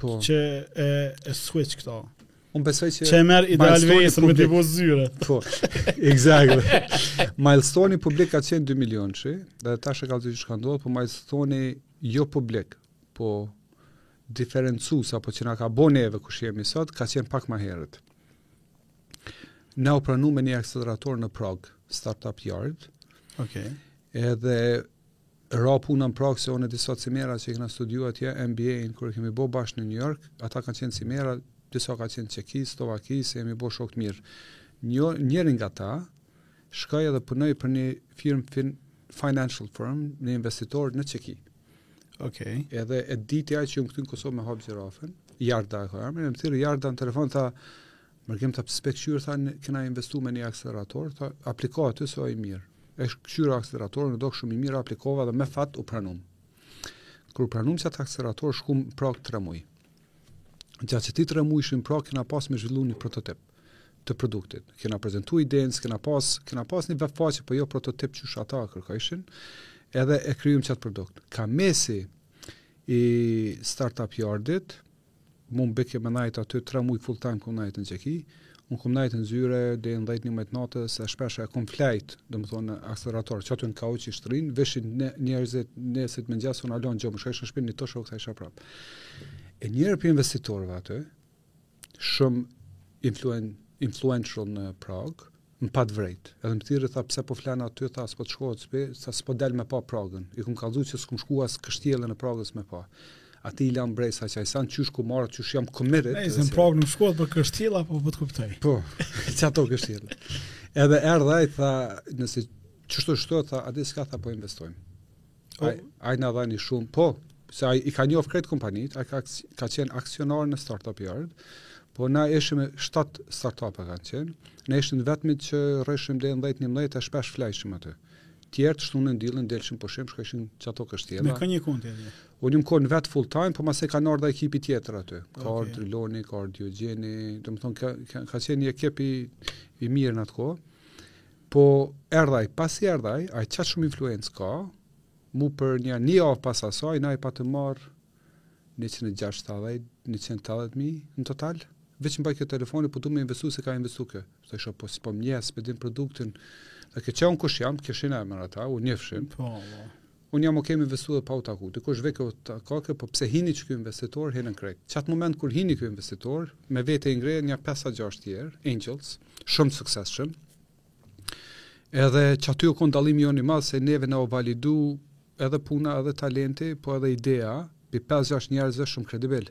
Po. Që e, e switch këto. Unë besoj që... Që e merr ideal vesën me t'ivo zyre. Po, exactly. milestone-i publik ka qenë 2 milionshi, dhe tash ka, gjithçka ka ndodhë, po milestone jo publik, po diferencues apo që na ka bo neve kush jemi sot, ka qenë pak ma herët. Na u pranum në një akcelerator në Pragë, Startup Yard. Okay. Edhe Ra puna në Pragë se unë e di sa cimera që i kena studiu atje MBA-in kur e kemi bo bashkë në New York, ata kanë qenë cimera, disa kanë qenë Çeki, Slovaki, se jemi bo shokë të mirë. Një, njëri nga ta shkoi edhe punoi për një firmë fin, financial firm, një investitor në Çeki. Okej. Okay. Edhe e dinte që unë këtu në Kosovë me hap Gjirafën, Jarda e ka emrin, më thirr Jarda në telefon tha, Mërgim tha, s'pe kqyr, tha, kena investu në një akselerator, tha, apliko aty se o i mirë. E kqyra akseleratorin, u dok shumë i mirë, aplikova dhe me fat u pranum. Kur u pranum n'qat akselerator, shkum Pragë tre muj. Gjatë qatyne tre muj ishim Pragë, kena pas me zhvillu një prototip të produktit. Kena prezentu idenë, kena pas, kena pas një web faqe, po jo prototip qysh ata kërkajshin, edhe e kryum qat produkt. Kah mesi i Startup Yardit, Mu m'u bojke me najt aty tre muj full time kom najt në Çeki. Unë kom najt në zyre deri në 10, 11 të natës, e shpesh e kom flejt, domethënë n'akselerator, qaty në kauç u shtrijsha, vishin ne, njerëzit nesër n'mëngjes unë ala n'gjumë, shkojsha shpi, një tush e vijsha prap. E njëri prej investitorëve aty, shumë influen, influential në Prag, Më pat vrejt. Edhe më thirri tha pse po flan aty tha s'po të shkohet n'shpi, tha s'po del me pa Pragën. I kom kallxu që s'kom shku as kështjellën e Pragës me pa. Atij i la mbresa që ai sen qysh ku marrët qysh jam committed. Ai në Pragë nuk shkohet për kështjella, po po të kuptoj. Po. Qato kështjella. Edhe erdh ai tha nëse qështu shtu tha atë s'ka tha po investojmë. Ai ai na ndihmoi shumë, po, se ai i ka njoh krejt kompanitë, ai ka ka qenë aksionar në Startup Yard. Po na ishim 7 startup-a kanë qenë. Ne ishim vetëm që rreshim deri në 10 11 e shpesh flajshim aty. Tjerët shtunën, dielën, delshin pushim, shkojshin qato kështjella. Me kon je kon ti atje. Unë jam kon vet full time, po mase kanë ardhur ekipi tjetër aty. Ka, okay, ardhur Triloni, ka ardhur Diogjeni, domethënë ka, ka ka qenë një ekip i i mirë në atë kohë. Po erdh ai, pasi erdh ai, ai aq shumë influencë ka, mu për një një javë pas asaj, na i patëm marrë 160, 180 mijë në total, veç m'bojke telefoni, po du me investu se ka investu ky. Të isha, po s'po m'njeh, s'pe din produktin, as ti që unë kush jam, kishin emër ata, u njëfshin. Po, po. Unë jam ok me investu edhe pa u taku. Dikush vike u takojke, po pse hini qiky investitor hinën krejt. Qatë moment kur hini ky investitor, me vete i ngreh nja pesë a gjashtë tjerë, angels, shumë të suksesshëm. Edhe qaty u kon dallimi jonë i madh se neve na u validu edhe puna, edhe talenti, po edhe idea, prej 5-6 njerëzve shumë kredibil.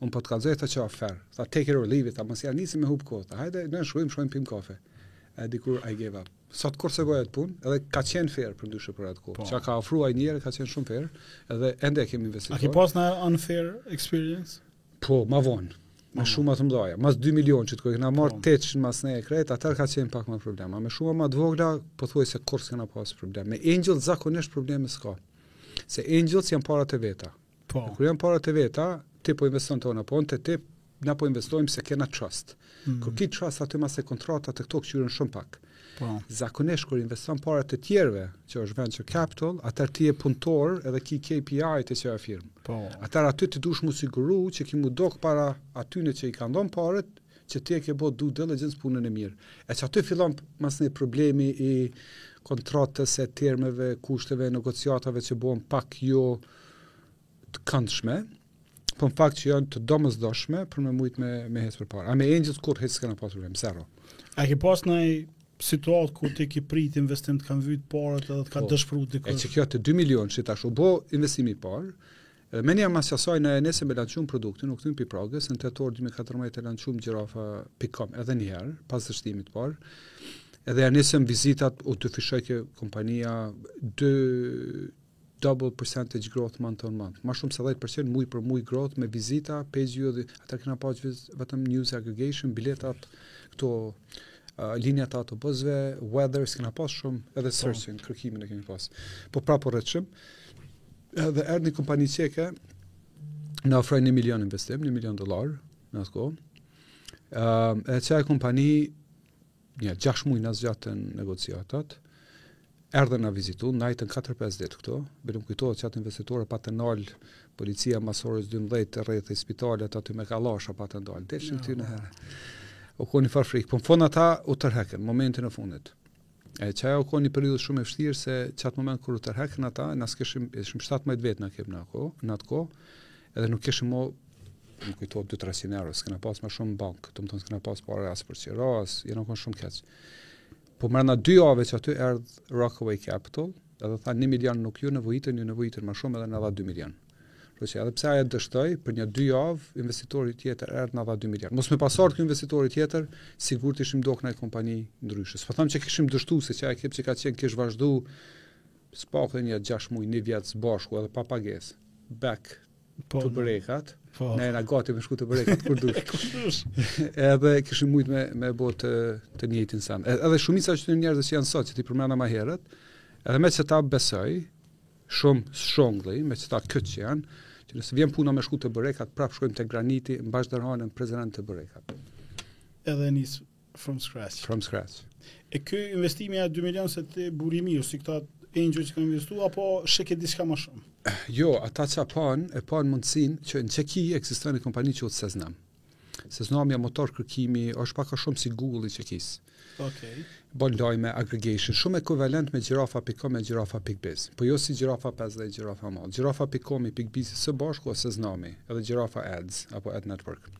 Unë po të kallxoj kjo tha që fair. Tha take it or leave it, tha mos ia nisim me hup kohë, tha hajde ne shkojmë shkojmë pimë kafe. E dikur I gave up. Sot kur e shoh atë punë, edhe ka qenë fair përndryshe për atë kohë. Po. Çka ka ofruar një herë ka qenë shumë fair, edhe ende e kemi investitor. A ke pas një unfair experience? Po, ma vonë. Me shumë të mëdha. Mas 2 milion që kjo, kena marrë po. 800 masnej e krejt, atëherë ka qenë pak më problem. A me shumë ma të vogla, po thuaj se kurrë s'kena pas problem. Me Angel zakonisht probleme s'ka. Se Angels janë para të veta. Po. Kur janë para të veta, ti po investon tona, po edhe ti, na po investojmë se kena trust. Mm. Kur ki trust aty masnej kontratat e këto kqyren shumë pak. Po. Zakonisht kur investon paratë e tjerëve, që është venture capital, aty ti je punëtor edhe ki KPI te qajo firmë. Po. Atë aty ti duhesh mu siguru që ki mu dok para atyne që i kanë dhënë paret, që ti e ke bo due diligence punën e mirë. E që aty fillon masnej problemi i kontratës e termeve, kushteve, negociatave që bohen pak jo të këndshme, po në fakt që janë të domosdoshme për me mujt me me ec përpara. A me Angels kurrë hiç s'kena pas problem zero. A ke pas një situatë ku ti ki prit investim të kanë vyt paret edhe të ka po, dëshpëru dikush. E qikjo te 2 milion që tash u bo investimi i parë, edhe menjëherë mas asaj ne nesër e lançum produktin, u kthym prej Pragës, në tetor 2014 e lançum gjirafa.com edhe njëherë, pas investimit parë, edhe ia nisën vizitat u dyfishoj kjo kompania, dy, Double percentage growth month on month, ma shumë se dhjetë për qind muj për muj growth me vizita, page view dhe ata kena pa që vetëm news aggregation, biletat këto linjat e autobusëve, weather, s'kena pas shumë, edhe po. searching, oh. kërkimin e kemi pas. Po prapë u rritshim, edhe erdh një kompani qeke, na ofrojnë një milion investim, një milion dollarë, në atë kohë, uh, e qajo kompani Një gjashtë muaj na zgjatën negociatat, erdhën na vizitu, ndejtën 4-5 ditë këtu, bile m'kujtohet që ata investitorë patën nalë policia mas orës 12 te rrethi i spitalit aty me kalasha patën ndalë, dhe s'ishin këtu asnjëherë. U kon një farë frikë, po në fund ata u tërhekën, momentin e fundit. E që ajo u kon një periudhë shumë e vështirë se që atë moment kur u tërheqën ata, na s'kishim, ishim 7 a 8 vetë në kemi kon atë kohë, Edhe nuk kishim mo, m'kujtohet 2-300 euro, s'kena pas më shumë n'bankë, domethonë s'kena pas pare as për qira, as sen, u kon shumë keq. Po mrena dy jave qaty erdh Rockaway Capital, edhe tha 1 milion nuk ju nevojiten, ju nevojiten më shumë edhe na dha 2 milion. Kështu që edhe pse ajo dështoi për një dy javë, investitori tjetër erdhi na dha 2 milion. Mos me pas ardh ky investitori tjetër, sigurt ishim dok një kompani ndryshe. S'po them që kishim dështuar se qaj ekip që ka qenë kish vazhdu S'paku edhe një gjashtë muaj, një vjet së bashku edhe pa pagesë. Back po, to brekat. Po. Jena gati me shku te brekat kur dush. edhe kishim mujt me me bë të të njëjtin sen. Edhe shumica qëta njerëz që janë sot që t'i përmenda më herët, edhe me qëta besoj shumë strongly, me qëta këta që janë, që nëse vjen puna me shku te brekat, prap shkojmë te Graniti, mbash dërhanën prezant te brekat. Edhe nis From scratch. From scratch. E ky investimi ja 2 milion se ti burimi ju si këta angel që kanë investu, apo shëke diçka ma shumë? Jo, ata që e panë, e panë mundësin që në Çeki ekziston ni kompani që quhet Seznam. Seznami o motor kërkimi, është pak a shumë si Google i Çekisë. Okay. Bon lajme, aggregation, shumë ekuivalent me gjirafa.com e gjirafa.biz. Po jo si Gjirafa 50 dhe Gjirafa Mall. Gjirafa.com e pikbizi së bashku o Seznami, edhe Gjirafa Ads, apo ad network.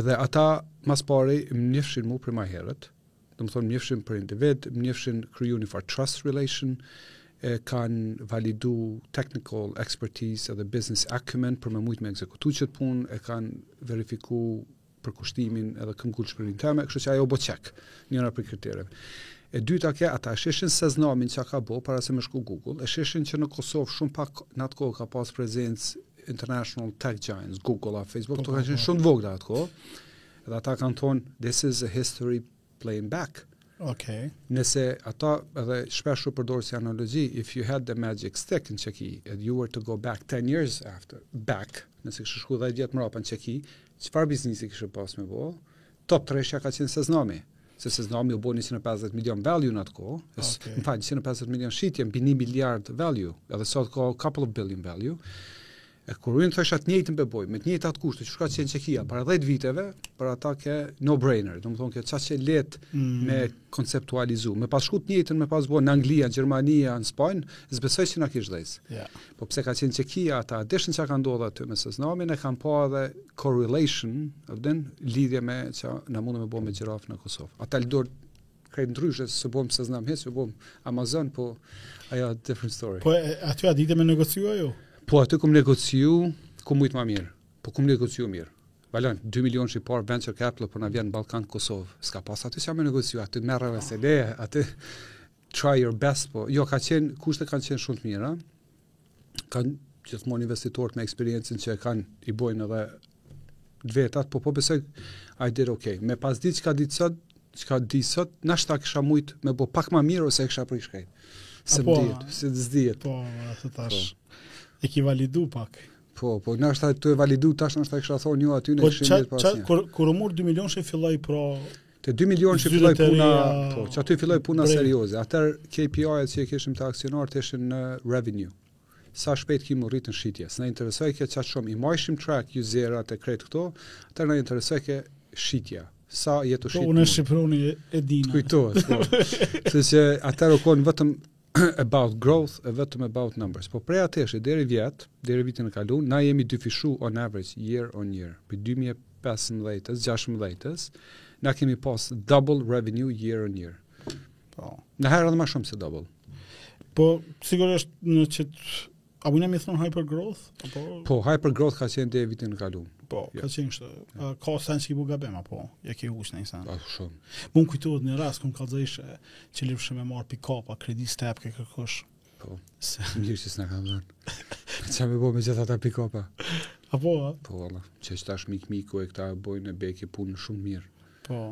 Edhe ata ma s'pari më njefshin mu prej ma herët, domethonë më njefshin për individ, më njefshin kriju një farë trust relation, e kanë validu technical expertise edhe business acumen për me mujtë me ekzekutu qëtë punë, e kanë verifiku përkushtimin edhe këmbëngulshmërinë teme, kështu që ajo u bo check, njëra prej kritereve. E dyta ke, ata e sheshin Seznamin çka ka bo, para se me shku Google, e sheshin që në Kosovë shumë pak në atë kohë ka pas prezencë International Tech Giants, Google a Facebook, të po, kanë po, qenë po. shumë të vogla atë kohë. Dhe ata kanë thonë this is a history playing back. Okay. Nëse ata edhe shpesh u përdor si analogji, if you had the magic stick in Çeki and you were to go back 10 years after back, nëse kishe shku 10 vjet mbrapa në Çeki, çfarë biznesi kishe pas me bo? Top treshja ka qenë Seznami, se Seznami u bë 150 milion value në atë kohë, okay. më fal 150 milion shitje mbi 1 miliard value, edhe sot ka couple of billion value. E kur unë thosha të njëjtën pe boj, me të njëjtat kushte, çka ka qenë Çekia para 10 viteve, për ata ke no brainer, do të thonë ke çfarë lehtë mm. me konceptualizu, me pas shku të njëjtën me pas bo në Angli, në Gjermani, në Spanjë, s'besoj se na kish dhez. Ja. Yeah. Po pse ka qenë Çekia ata, e dishin çka ka ndodhur aty me Seznamin, e kanë pa edhe correlation, a vden, lidhje me çka na mund me bo me Gjirafën në Kosovë. Ata lëdor krejt ndryshe, s'e bom Seznam hiç, se bom Amazon, po ajo different story. Po aty a dite me negociu a jo? Po aty kum negociu, kum mujt ma mirë. Po kum negociu mirë. Valla, 2 milion që i parë venture capital po na vjen në Ballkan, Kosovë. S'ka pas aty çka me negociu, aty merre ose le, aty Try your best, po. Jo, ka qenë, kushtet kanë qenë shumë të mira. Kanë gjithmonë investitorët me eksperiencën që e kanë, i bojnë edhe të vetat, po po besoj, I did okay. Me pas ditë çka di sot, çka di sot, noshta kisha mujtë me bo pak ma mirë ose e kisha prish krejt. Se më dhjetë, se s'dihet. Po, e të tash, po. e ki validu pak. Po, po, noshta tu e validu, tash noshta kisha thonë, jo, aty në po, kishin dhjetë pas një. Kur, kur u murr 2 milion, që filloi pro Te 2 milionë që filloi puna, po, që aty filloi puna break. serioze. Atër KPI-et që i kishim te aksionarët ishin në revenue. Sa shpejt kemi u rritë në shitje. S'na interesojke qatë shumë. I majshim track, juzerat e krejt këto, atër na interesojke shitja. Sa je tu shitë. Po, unë e shqiproni e dina. Kujtohet, po. Se atër u konë vetëm about growth e vetëm about numbers. Po prej atëhit e deri vjet, deri vitin e kaluar, na jemi dyfishu on average year on year. Prej 2015-ës, 16-ës, na kemi pas double revenue year on year. Po. Naj herë edhe më shumë se double. Po sigurisht në çet A muj me i thonë hypergrowth? Apo... Po, hypergrowth ka qenë deri vitin e kalun. Po, ja. ka qenë kështu. Ja. Ka sen që e ke bo gabim, apo? Ja ke huq naj sen. A, shumë. Mu kujtua një rast, kemi kërku leje shumë me marrë pikapa, kredi step, ke kërkosh. Po, se... mirë që s'na kanë dhënë. Qa me bo me gjithë ata pikapa? Apo, a? Po, valla, qysh tash mik miku e këta bojnë e kejke punë shumë mirë. Po.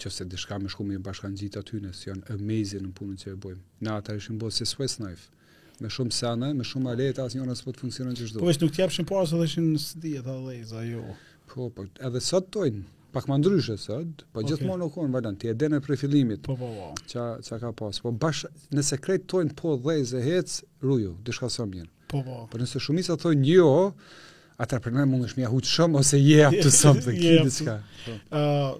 S'e di çka me shku me bashkangjit atyne, si janë amazing në punën që e bojnë. Na ata ishin bo si Swiss Knife. me shumë sene, me shumë aleta, asnjërën s'po të funksionon qysh do. Po veç nuk t'jepshin para se dojshin s'di thojshin ideja, jo. Po, po, edhe sot thojnë, pak më ndryshe sot, po okay. gjithmonë u konë, vallë, ti e din prej fillimit, po, po, po. Qa, qa ka pas, po bash, nëse krejt thojnë po ideja hec, ruju, diçka s'o mirë. Po, po. Po nëse shumica thojnë jo, atër për ne ose ia ke huq shumë, ose je yeah, up to something, yeah, ki diçka. Po. Uh,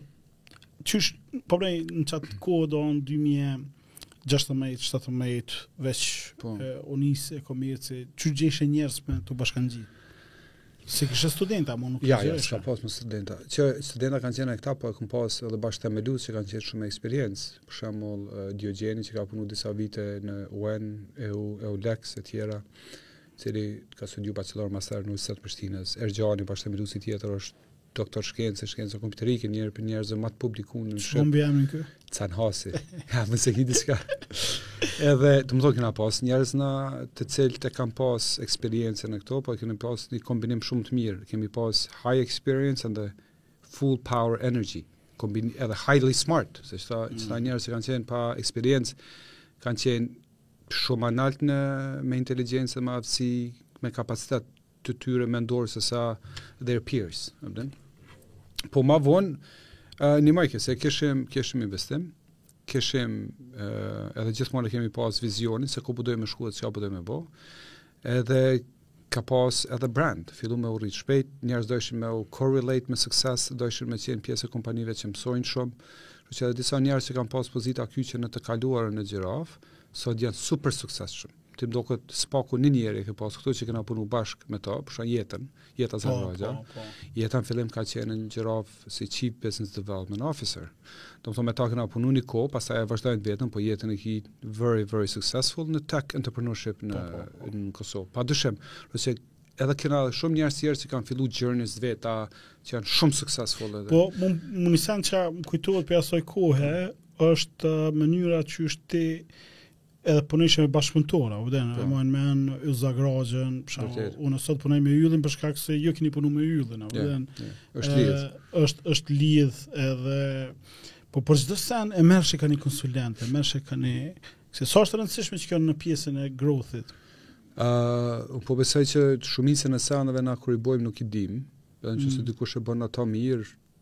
Qysh, po bre, në qatë kohë domethënë 2016-17, veç po. e, u nis e-komerci, qysh gjeshe njerëz me t'u bashkangjit? Se kishe studenta, ma nuk ja, ja, ja, s'ka pas ma studenta. Që studenta kanë qenë këta, po e kem pas edhe bashkëthemelues që kanë qenë me shumë eksperiencë. Për shembull, Diogjeni, që ka punu disa vite në UN, EU, EULEX e tjera, i cili ka studiu bachelor master në Universitet Prishtinës. Ergjani, bashkëthemelusi tjetër, është Doktor shkence, shkencë kompjuterike, njëri prej njerëzve më të publikuar në shkollë. Çfarë jam kë? Can hasi. Ja, më se kiti çka. Edhe, domethonë kena pas njerëz na të cilët s'e kanë pas eksperiencën në këto, po kemi pas një kombinim shumë të mirë. Kemi pas high experience and the full power energy. Kombin edhe highly smart, se qeta mm. qeta njerëz që kanë qenë pa eksperiencë kanë qenë shumë ma nalt me inteligjencë, me aftësi, me kapacitet të tyre mendorë se sa their peers, e Po ma vonë, uh, u lehtësojke, se kishim, kishim investim, kishim, uh, edhe gjithmonë e kemi pas vizionin se ku po dojmë me shku dhe çka po dojmë me bo, edhe ka pas edhe brand, fillu me u rritë shpejt, njerëz dojshin me u correlate me sukses, dojshin me qenë pjesë e kompanive që mësojnë shumë, çka edhe disa njerëz që kanë pas pozita kyçe në të kaluarën në Gjirafë, sot janë super suksesshëm. Ti më duket së paku një njeri ke pas këtu që kena punu bashkë me ta, për shembull Jetën, Jeta Zagragja. Po, po, po. Jeta në fillim ka qenë në Gjirafa si Chief Business Development Officer. Domethënë me ta kena punu një kohë, pastaj e vazhdon vetëm, po Jetën e ki very very successful në tech entrepreneurship në po, po, po. në Kosovë. Padyshim, po edhe kena shumë njerëz tjerë që kanë filluar journeys veta që janë shumë successful edhe. Po, më më një sen çka kujtohet prej asaj kohe, është mënyra qysh ti edhe punojshe me bashkëpunëtorë, e di, po. me me Yll Zagragjën, për shembull, unë sot punoj me Yllin për shkak se ju keni punuar me Yllin, e di. Është lidh. Është është lidh edhe po për çdo sen e merrshe ka një konsulent, e merrshe ka një se sa është e rëndësishme qikjo në pjesën e growth-it. Ë, uh, po besoj që shumicën e senave na kur i bëjmë nuk i dimë, edhe nëse mm. dikush e bën ato mirë,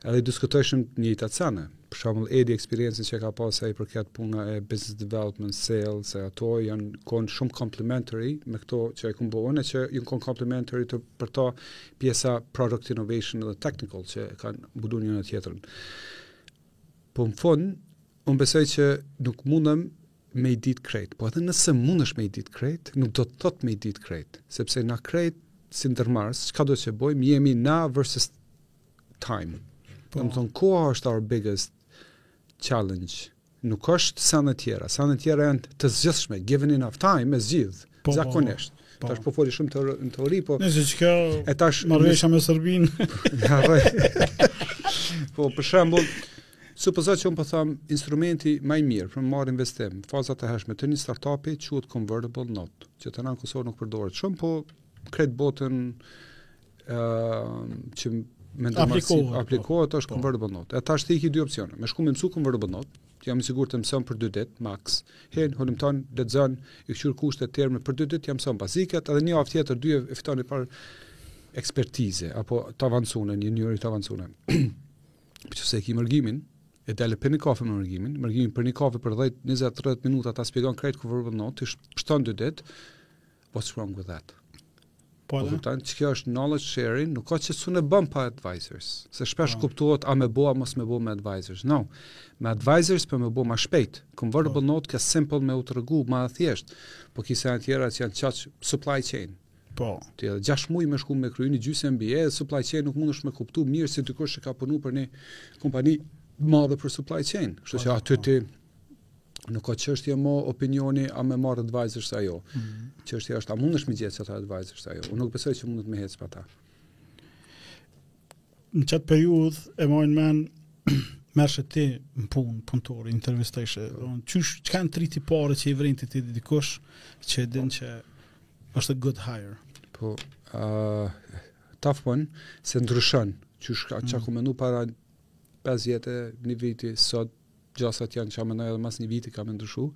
Edhe diskutojshëm të njëjtat sene. Për shembull, e di eksperiencën që ka pasur sa i përket punës business development, sales, se ato janë kon shumë complementary me këto që i kam bo unë që janë kon complementary për ta pjesa product innovation dhe technical që kanë mbuluar njëna tjetrën. Po në fund, unë besoj që nuk mundem me i dit krejt, po edhe nëse mundesh me i dit krejt, nuk do të thot me i dit krejt, sepse na krejt si ndërmarrës, çkado që bëjmë, jemi na versus time. Po. Domethënë koha është our biggest challenge. Nuk është sene tjera, sene tjera janë të zgjidhshme, given enough time, e zgjidh, po, po, po. zakonisht. Po. Po. Tash po foli shumë tu në teori, po. Nëse qikjo tash marrëveshja me Serbinë. Ja, po. po për shembull, supozo që un po them instrumenti më i mirë për të marrë investim, faza të hershme të një startupi quhet convertible note, që tani në Kosovë nuk përdoret shumë, po krejt n'botën ë që me domosdoshmëri po. aplikohet është po. convertible note. E tash i ki dy opsione. Me shku me mësu convertible note, ti jam i sigurt ti e mëson për 2 ditë max. Hin hulumton lexon i kqyr kushte terme për 2 ditë ja mëson bazikat, edhe një javë tjetër dy e fiton nifar ekspertize apo të avancuar një njohuri të avancuar. Po nëse e ki Mërgimin, e del për një kafe me Mërgimin, Mërgimi për një kafe për 10, 20, 30 minuta ta shpjegon krejt convertible note, t'i shpëton 2 ditë. what's wrong with that? Po, po kupton, qikjo është knowledge sharing, nuk ka që s'mun e bën pa advisors. Se shpesh po. kuptohet, a me bo, a mos me bo me advisors. No, me advisors për me bo ma shpejt. Convertible note ka simple me u tregu, ma e thjesht. Po ki sene tjera që janë qaq supply chain. Po. Ti edhe 6 muaj me shku me kryu një gjysë MBA në supply chain nuk mundesh me kuptu mirë si dikush që ka punu për një kompani të madhe për supply chain. Kështu që po, aty po. ti nuk ka çështje më opinioni a më marr advisors a jo. Mm -hmm. Çështja është a mundesh me gjetë çata advisors a jo. Unë nuk besoj se mundet me hec pa ta. Në çat periudhë e marrim, merrshe ti në punë, punëtor, intervistojshe, domthon çysh çka janë tri tipare që i vrin ti dikush që e din që është a good hire. Po, ë uh, tough one se ndryshon. Çysh ka mm -hmm. çka kom mendu para 5 vjetë, një viti sot Gjasat janë çka mendoj edhe mas një viti ka me ndryshu.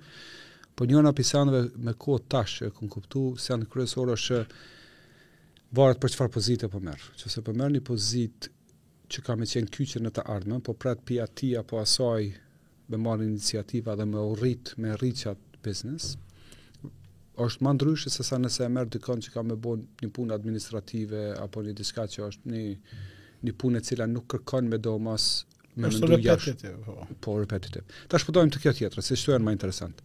Po një nga pi seneve me kohë tash që e kem kuptu, se janë kryesore është që varet për çfarë pozite po merr. Nëse po merr një pozitë që ka me qenë kyçe në të ardhme, po pret pi atij apo asaj me marrë iniciativa dhe me rrit me rrit çat biznes, është më ndryshe se sa nëse e merr dikon që ka me bo një punë administrative apo një diçka që është një, një punë e cila nuk kërkon medoemos më është repetitiv, po. Po, repetitiv. Tash po shkojmë te kjo tjetër, se kështu janë më interesant.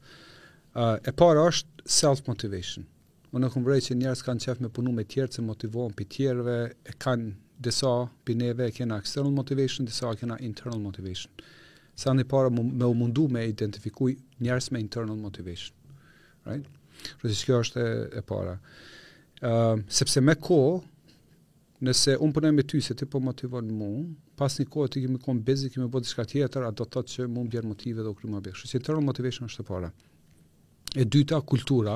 Uh, e para është self-motivation. Unë e kom vrejt që njerëz kanë qef me punu me tjerë, që motivohen prej tjerëve, e kanë disa prej neve, e kena external motivation, disa e kena internal motivation. So e para me u mundu me identifiku njerëz me internal motivation. Right? Kështu që kjo është e, e para. Uh, sepse me kohë, Nëse unë punoj me ty se ti po motivon mu, pas një kohe ti ki me kon busy, ki me bërë diçka tjetër, a do të thotë që mu m'bjen motivi dhe u kry më bekë. Kështu që internal motivation është e para. E dyta, kultura,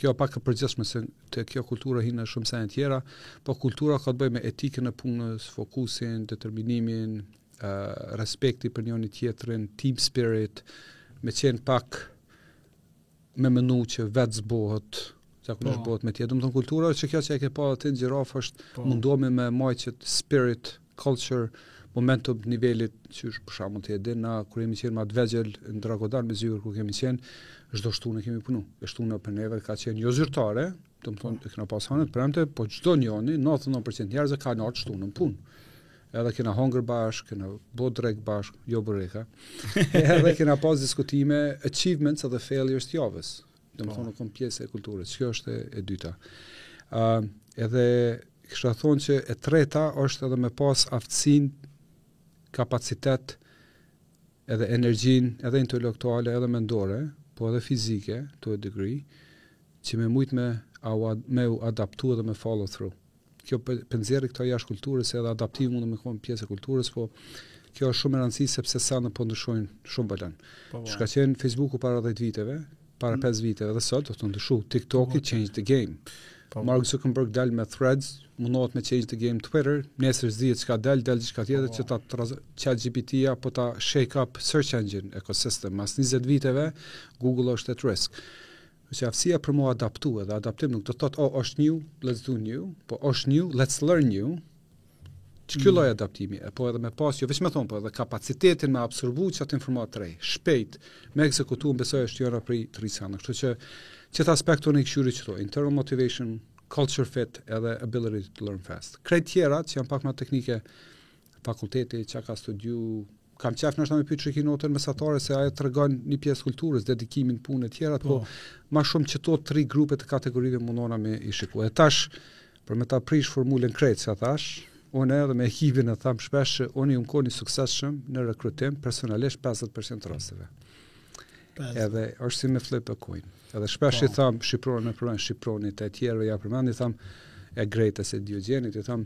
kjo është pak e përgjithshme se te kjo kultura hinë shumë sene tjera, po kultura ka të bëjë me etikën e punës, fokusin, determinimin, respekti për njëri tjetrin, team spirit, me qenë pak me menu që vetë s'bohet, zakonisht bohet me tjerë. Domethënë, kultura është çikjo që e ke pa dhe ti në gjirafë është po mundohemi me majt çat spirit, culture, momentum të nivelit qysh për shembull edhe na kur jemi qenë ma të vegjël në Dragodan me zyrë kur kemi qenë, çdo shtunë kemi punu. E shtuna për neve ka qenë jo zyrtare, Domethonë, e kena pas hanë të premte, po çdo njëri, 99% njerëzve kanë ardhë të shtunën në punë. Edhe kena hongër bashkë, kena bo drekë bashkë, jo byreka. edhe kena pas diskutime, achievements edhe failures të javës. Domethonë, u kon pjesë e kulturës. Kjo është e dyta. Ë, uh, edhe kisha thonë që e treta është edhe me pas aftësinë kapacitet edhe energjinë, edhe intelektuale, edhe mendore, po edhe fizike, to a degree, që me mujt me au me u adaptu edhe me follow through. Kjo po e nxjerri këto jashtë kulturës edhe adaptimi mund me konë pjesë e kulturës, po kjo është shumë me rëndësi sepse senet po ndryshojnë shumë ballën. Po, po. Çka ka qenë Facebooku para 10 viteve, para 5 mm. viteve dhe sot, ka ndryshu, TikToki po, change the game. Po, Mark Zuckerberg dal me threads, mundohet me change the game Twitter, nesër s'dihet çka dal, dal diçka tjetër, qeta ChatGPT-ja, po ta shake up search engine ecosystem, mas 20 viteve, Google është at risk. Nëse aftësia për m'u adaptu edhe adaptim nuk do të thotë oh, është new, let's do new, po është new, let's learn new, qekjo mm. lloj adaptimi, e po edhe me pas, jo veç me thonë, po edhe kapacitetin me absorbu qatë informatë të re, shpejt, me ekzekutu, unë besoj është njona prej të trijave, kështu që qet aspekt unë i kshyri qeto, internal motivation, culture fit, edhe ability to learn fast. Krejt tjerat, që janë pak ma teknike, fakulteti, çka ka studiu, Kam qejf ndoshta me pyet qysh e ke notën mesatare se ajo tregon një pjesë të kulturës, dedikimin, punën e tjera, po, po ma shumë qeto tri grupe të kategorive mundona me i shiku. E tash për me ta prish formulën krejt çka thashë, unë edhe me ekipin e tham shpesh që unë jam konë i suksesshëm në rekrutim personalisht 50% rasteve. Edhe është si me flip a coin. Edhe shpesh po. i tham Shqipronit me përmend Shqipronin të tjerëve ja përmendi i tham e Gretës e Diogjenit i tham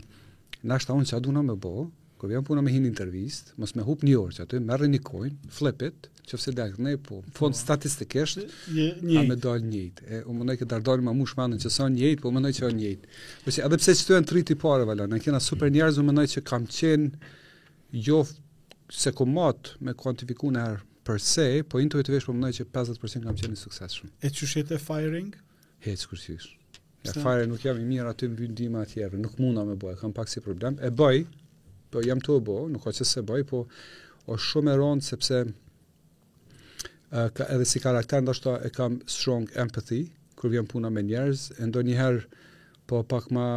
nashta unë çka duna me bo, Kur vjen puna me hi n'intervistë, mos me hup një orë aty, merri një coin, flip it, se edhe kjo po, në fond po. statistikisht, një, një, ka me dalë njëjt. E, u mundoj ngadalë me ma mush menën që s'o njëjt, po unë mendoj që o njëjt. Po se, edhe pse qeto tri tipare, valla, ne kena super njerëz, unë mendoj që kam qenë, jo, se e kom matë me kuantifiku najherë, per se, po intuitivisht po mendoj që 50% kam qenë i suksesshëm. E qysh e ke firing? Hiç kurrqysh. E fare nuk jam i mirë aty më ndihmojnë tjerët, nuk munda me bëj, kam pak si problem. E bëj, po jam tu e bo, nuk ka qysh s'e bëj, po o shumë e rëndë sepse uh, ka, edhe si karakter ndoshta e kam strong empathy kur vjen puna me njerëz, e ndonjëherë o pak ma,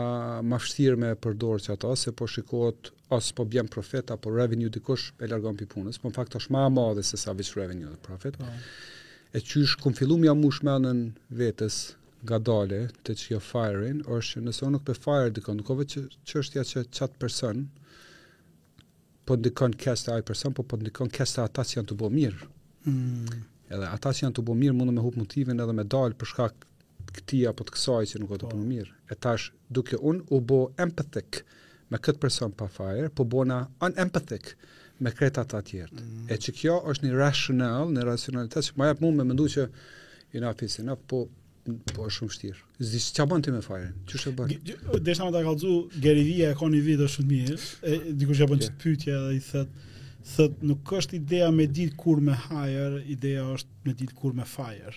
ma vështirë me përdorë qata, se po shikohet ose po bjen profit, apo revenue dikush e largon prej punës, po në fakt është ma e madhe se sa veç revenue dhe profit. Po. E qysh, kom fillu me ja mush menën vetës, ngadale te kjo firing osht që nëse unë nuk po e fire dikon nuk o veç çështja që qat person po ndikon keq te ai person po po ndikon keq te ata që janë tu bo mirë mm. edhe ata që janë tu bo mirë mundën me hup motivin edhe me dalë për shkak këtij apo të kësaj që nuk o tu bo punë mirë e tash Duke un u bo empathic me kët person pa fire, po bona unempathic me krejt ata tjert. E qekjo është një rational, një racionalitet që ma jep mu me mendu që enough is enough, po po është shumë vështirë. S'di çka bën ti me firing? Qysh e bën? Deshta me ta kallzu Gary Vee e ka një video shumë mirë. E dikush ja bën qet pyetje dhe i thot thot nuk është ideja me ditë kur me hire, ideja është me ditë kur me fire.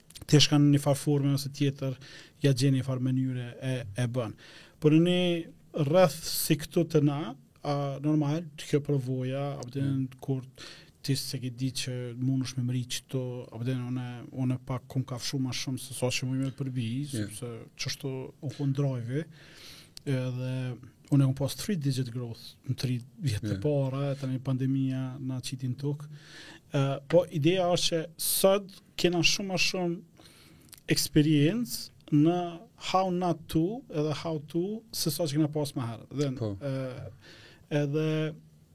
T'shkon në një farë forme ose tjetër, ja gjen një farë mënyre e, e bën. Por në një rreth si këtu të na, a, normal, të kjo përvoja, I put in mm. kur ti se ke di që mund është me mëri që të, I put in une, une pak kum shumë ma shumë se sa që mu i me përbi, yeah. sepse që është u konë drive, edhe unë e kum pas 3 digit growth në 3 vjetë yeah. të para, e tani pandemija në qitin tuk. Uh, po, ideja është që sot, Kena shumë ma shumë eksperiencë në how not to edhe how to se sa që kena pas ma herët. Dhe po. edhe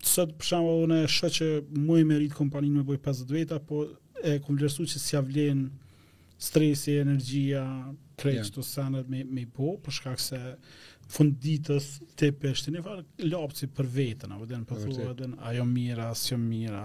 sot për shembull unë e shoh që muj me rrit kompaninë me boj 50 veta, po e kum vlerësu që s'ia vlen stresi, energjia, krejt yeah. qato sanet me e bo, për shkak se n'fund ditës ti prishesh e fal llogari për veten, apo e din po thua e din a jom mirë, s'jom mirë.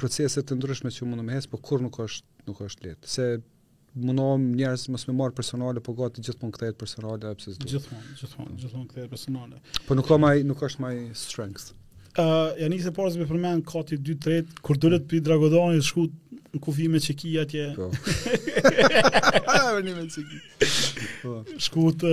Procese të ndryshme që mund të më hes, po kur nuk është, nuk është lehtë. Se mundohem njerëz mos me marr personale, po gati gjithmonë kthehet personale apo pse s'do. Gjithmonë, gjithmonë, gjithmonë kthehet personale. Po nuk ka më, nuk është më strength. Ë, uh, ja ni send pas me përmend qato 2-3 kur dolët pi Dragodani t'shku në kufi me çeki atje. Po. Valoni me çeki. Po. Shku të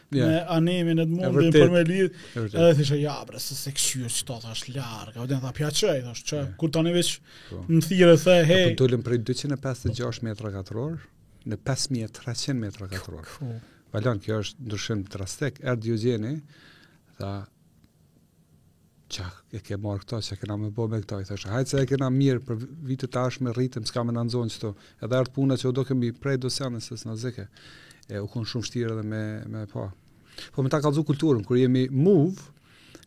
yeah. me Arianitin e të mundin për me lidh, edhe thojshe, ja bre, se seç është krejt ma larg, a e din tha prej çka, i thash çka, yeah. kur tani veç po. më thirre the, hej. A po dalim prej 256 metra katror, në 5300 metra katror. Cool. Valon, kjo është ndryshim drastik, erdh Ju Gjeni, tha, Çka e ke marrë këto, çka kena me bo me këto, i thashë, hajt se e kena mirë për vitë të ardhshme rritem, s'ka me na nxan qeto, edhe erdh puna që u dasht me hi prej do sene, se s'na zike, e u kon shumë shtirë edhe me, me pa. Po me ta kallzu kulturën, kur jemi move,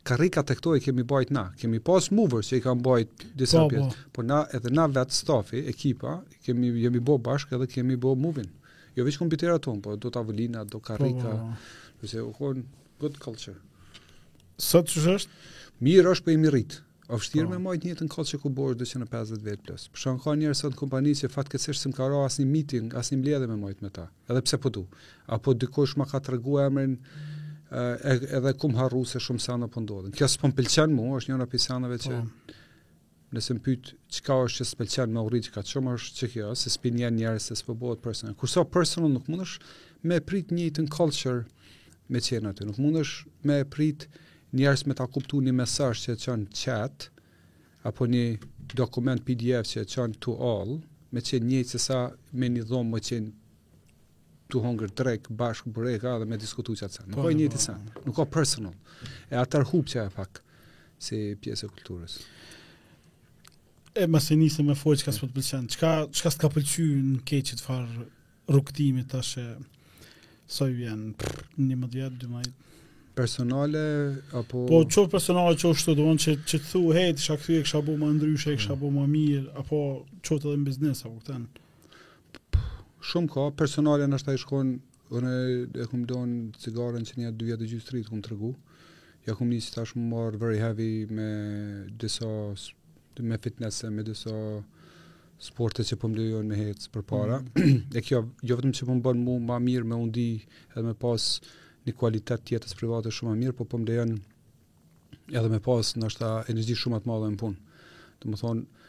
karrika të këto e kemi bajt na, kemi pas movers që i kanë bajt disa po, pjesë, po. po na edhe na vetë stafi, ekipa, kemi, jemi bo bashkë edhe kemi bo movin. Jo veç kompjutera tonë, po do tavolina, do po, karrika, po, po. se u konë, Good culture. Sot qysh është? Mirë është por po i rrit. O vështirë po. me majtë njëjtë n'kohë që u bon 250 vetë plus. Për shembull ka njerëz sot në kompani që fatkeqësisht së më ka ra asë një meeting, asnjë mbledhje me majtë me ta. Edhe pse po du. Apo dikush ma ka tregu emrin edhe kum harru se shumë sana po ndodhin. Kjo s'po më pëlqen mu, është njëra pi saneve që... Po. Nëse më pyet çka është që s'më pëlqen me u rrit kaq shumë është qekjo, se s'pi njeh njerëzt e s'po bëhet personal. Kur s'o personal nuk mundesh me prit njëjtën culture me qenë aty. Nuk mundesh me prit njerëz me ta kuptu një mesazh që e çon n'chat, apo një dokument PDF që e çon to all, me qenë njëjtë se sa me në dhomë me qenë tu hongër drek bashk bureka dhe me diskutu që qatë sen. Nuk po, ka një sen, nuk ka personal. E atëherë hup qajo pak si pjesë e kulturës. E meqenëse po folim çka s'po të pëlqen, çka, çka s'të ka pëlqy në krejt qët farë rrugëtimi tash e, sa vjet janë, njëmbëdhjetë, dymbëdhjetë. Personale, apo... Po, edhe personale nëse ti don që, që ti thu, hej, t'isha kthy e kisha bo më ndryshe, e kisha mm. bo më mirë, apo qoftë edhe në biznes, apo këtej. Shumë ka, personale nashta i shkon, unë e kum lonë cigaren qe një dy vjet e gjysë tri, t'kum tregu, ja kum nisë tash m'u marrë very heavy me disa, me fitnesse, me disa sporte që po më lejon me hec përpara. Mm. e kjo jo vetëm që po më bon mu ma mirë me u ndi edhe me pas një kualitet të jetës private shumë ma mirë, po po më lejon edhe me pas nashta energji shumë ma të madhe në punë. Domethonë,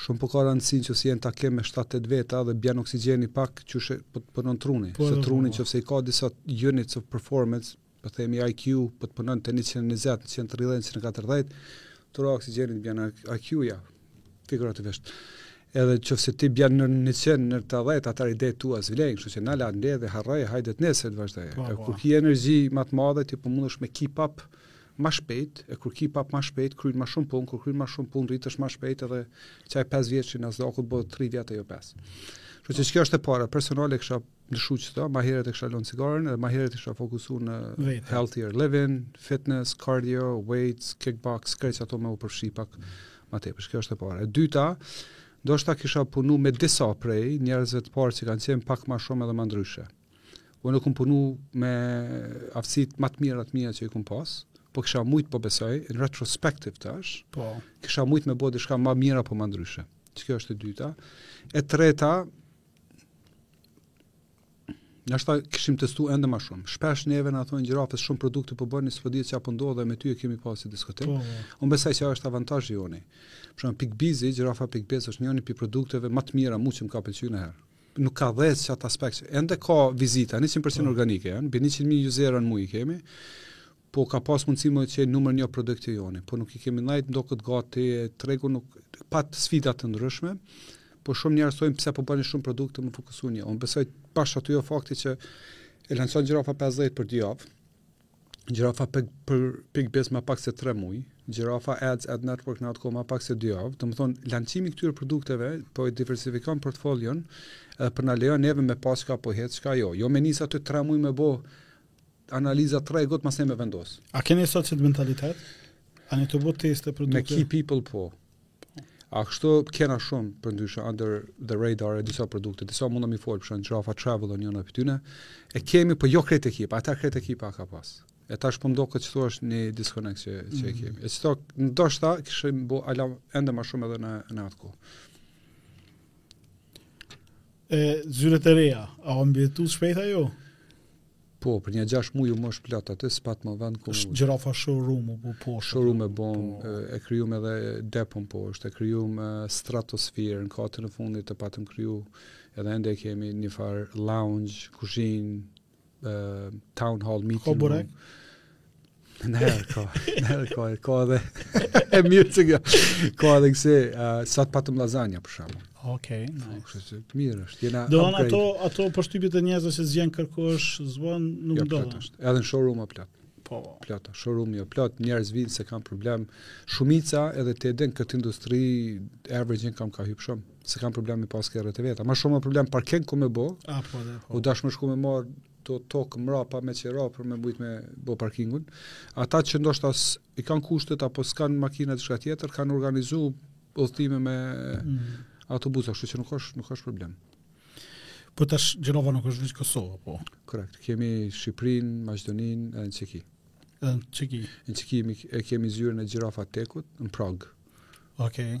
shumë po ka rëndësi në qoftë se je në takim me 7-8 veta dhe bjen oksigjeni pak qysh po, po punon truni. Po, se po, truni po, qoftë se i ka disa units of performance, po themi IQ, po të punon te 120, 130, 140, të ra oksigjeni t'bjen IQ-ja. Figurativisht. Edhe nëse ti bjen në 100, në 80, atëherë idetë tua s'vlejnë, kështu që na lanë idetë dhe harroje, hajde të nesër të vazhdojmë. Po, po. Kur ki energji më të madhe, ti po mundesh me keep up më shpejt, e kur keep up më shpejt, kryen më shumë punë, kur kryen më shumë punë, rritesh më shpejt edhe qajo 5 vjet që na zgjat u bo 3 vjet e jo 5. Kështu që kjo është e para, personale kisha nashta qëta, ma heret e kisha lonë cigaren dhe ma heret isha fokusu në Vete. healthier living, fitness, cardio, weights, kickbox, krejt qato me u përfshi pak ma tepër, kjo është e para. E dyta, ndoshta kisha punu me disa prej njerëzve të parë që kanë qenë pak ma shumë edhe ma ndryshe. Unë kum punu me aftësitë ma të mira të mija që i kum pasë, po kisha mujt po besoj, in retrospective tash, po. kisha mujt me bo diçka ma mirë apo ma ndryshe. Që kjo është e dyta. E treta, Nashta kishim testu ende ma shumë. Shpesh neve na thonë Gjirafës shumë produkte po bëni, s'po di a, ndoshta edhe me ty e kemi pasë ni diskutim. Po, po. Unë besoj që është avantazh i joni. Shembull PikBizi, Gjirafa PikBiz është njëni prej produkteve më të mira mu që më ka pëlqy gjithherë. Nuk ka vdekë n'atë aspekt që ende ka vizita, 100% po. organike, janë, mbi 100.000 usera në muj kemi, Po ka pas mundësi me qenë numër një produkti joni, po nuk i kemi ndejt, nuk u kon gati tregu nuk pat sfida të ndryshme, po shumë njerëz thonë pse po bëni shumë produkte m'u fokusoni. Unë besoj bash që jo fakti që e lançon Gjirafa50 për dy javë. Gjirafa për për PikBiz më pak se 3 muaj, Gjirafa Ads ad network n'atë kohë më pak se 2 javë. Domethonë lançimi i këtyre produkteve po e diversifikon portfolion edhe po na lejon neve me pa çka po hec çka jo. Jo me nis a ti 3 muaj me bë Analiza tregut mas ni me vendos. A keni sot si mentalitet? A ne të bo teste për Me key people po. A kështu kena shumë për ndryshe under the radar e disa produkte, disa mund të mi fol, për shembull Gjirafa Travel o njëna prej tyne, e kemi po po jo krejt ekipa, ata krejt ekipa ka pas. E tash po m'doket që thua është një disconnect që, që e mhm. kemi. E kështu, ndoshta, kishim bo ala ende ma shumë edhe në, në atë kohë. E, zyret e reja, a u mbush shpejt ajo? Po, për nja gjashtë muj u mush plot aty, s'pat më vend ku. Është gjirafa showroom-i poshtë. Showroom e bëm, po. e krijuam edhe depon poshtë, e krijuam stratosferë, në katin e fundit e patëm kriju edhe ende e kemi një farë lounge, kuzhinë, town hall meeting. Ka burek? Nëherë ka, nëherë ka, ka edhe, e mirë që kjo, ka edhe këse, uh, sot e patëm lazanja për shembull. Okej, okay, nice. Kështu që mirë është, jena upgrade. Doan ato, ato përshtypjet e njerëzve që zgjenë kërkosh, zbon, nuk ja, jo, doan. Është. Edhe në showroom a plot. Po. Plot, showroom-i o plot, njerëz vijnë s'e kanë problem. Shumica edhe tu e ditë n'këtë industri, average income ka hypë shumë. S'e kanë problem me pas kerret e veta. Ma shumë problem parking ku me bo. A, po, dhe, po. U dash me shku me marrë do tokë mrapa me qera për me mujt me bo parkingun. Ata që ndoshta i kanë kushtet apo s'kanë makina diçka tjetër, kanë organizu udhëtime me mm. autobusa, kështu që nuk është nuk është problem. Po tash Gjirafa nuk është veç Kosova, po. Korrekt. Kemi Shqipërinë, Maqedoninë, edhe Çeki. Edhe Çeki. Në Çeki e kemi zyrën e Gjirafa Tech-ut në Prag. Okej. Okay.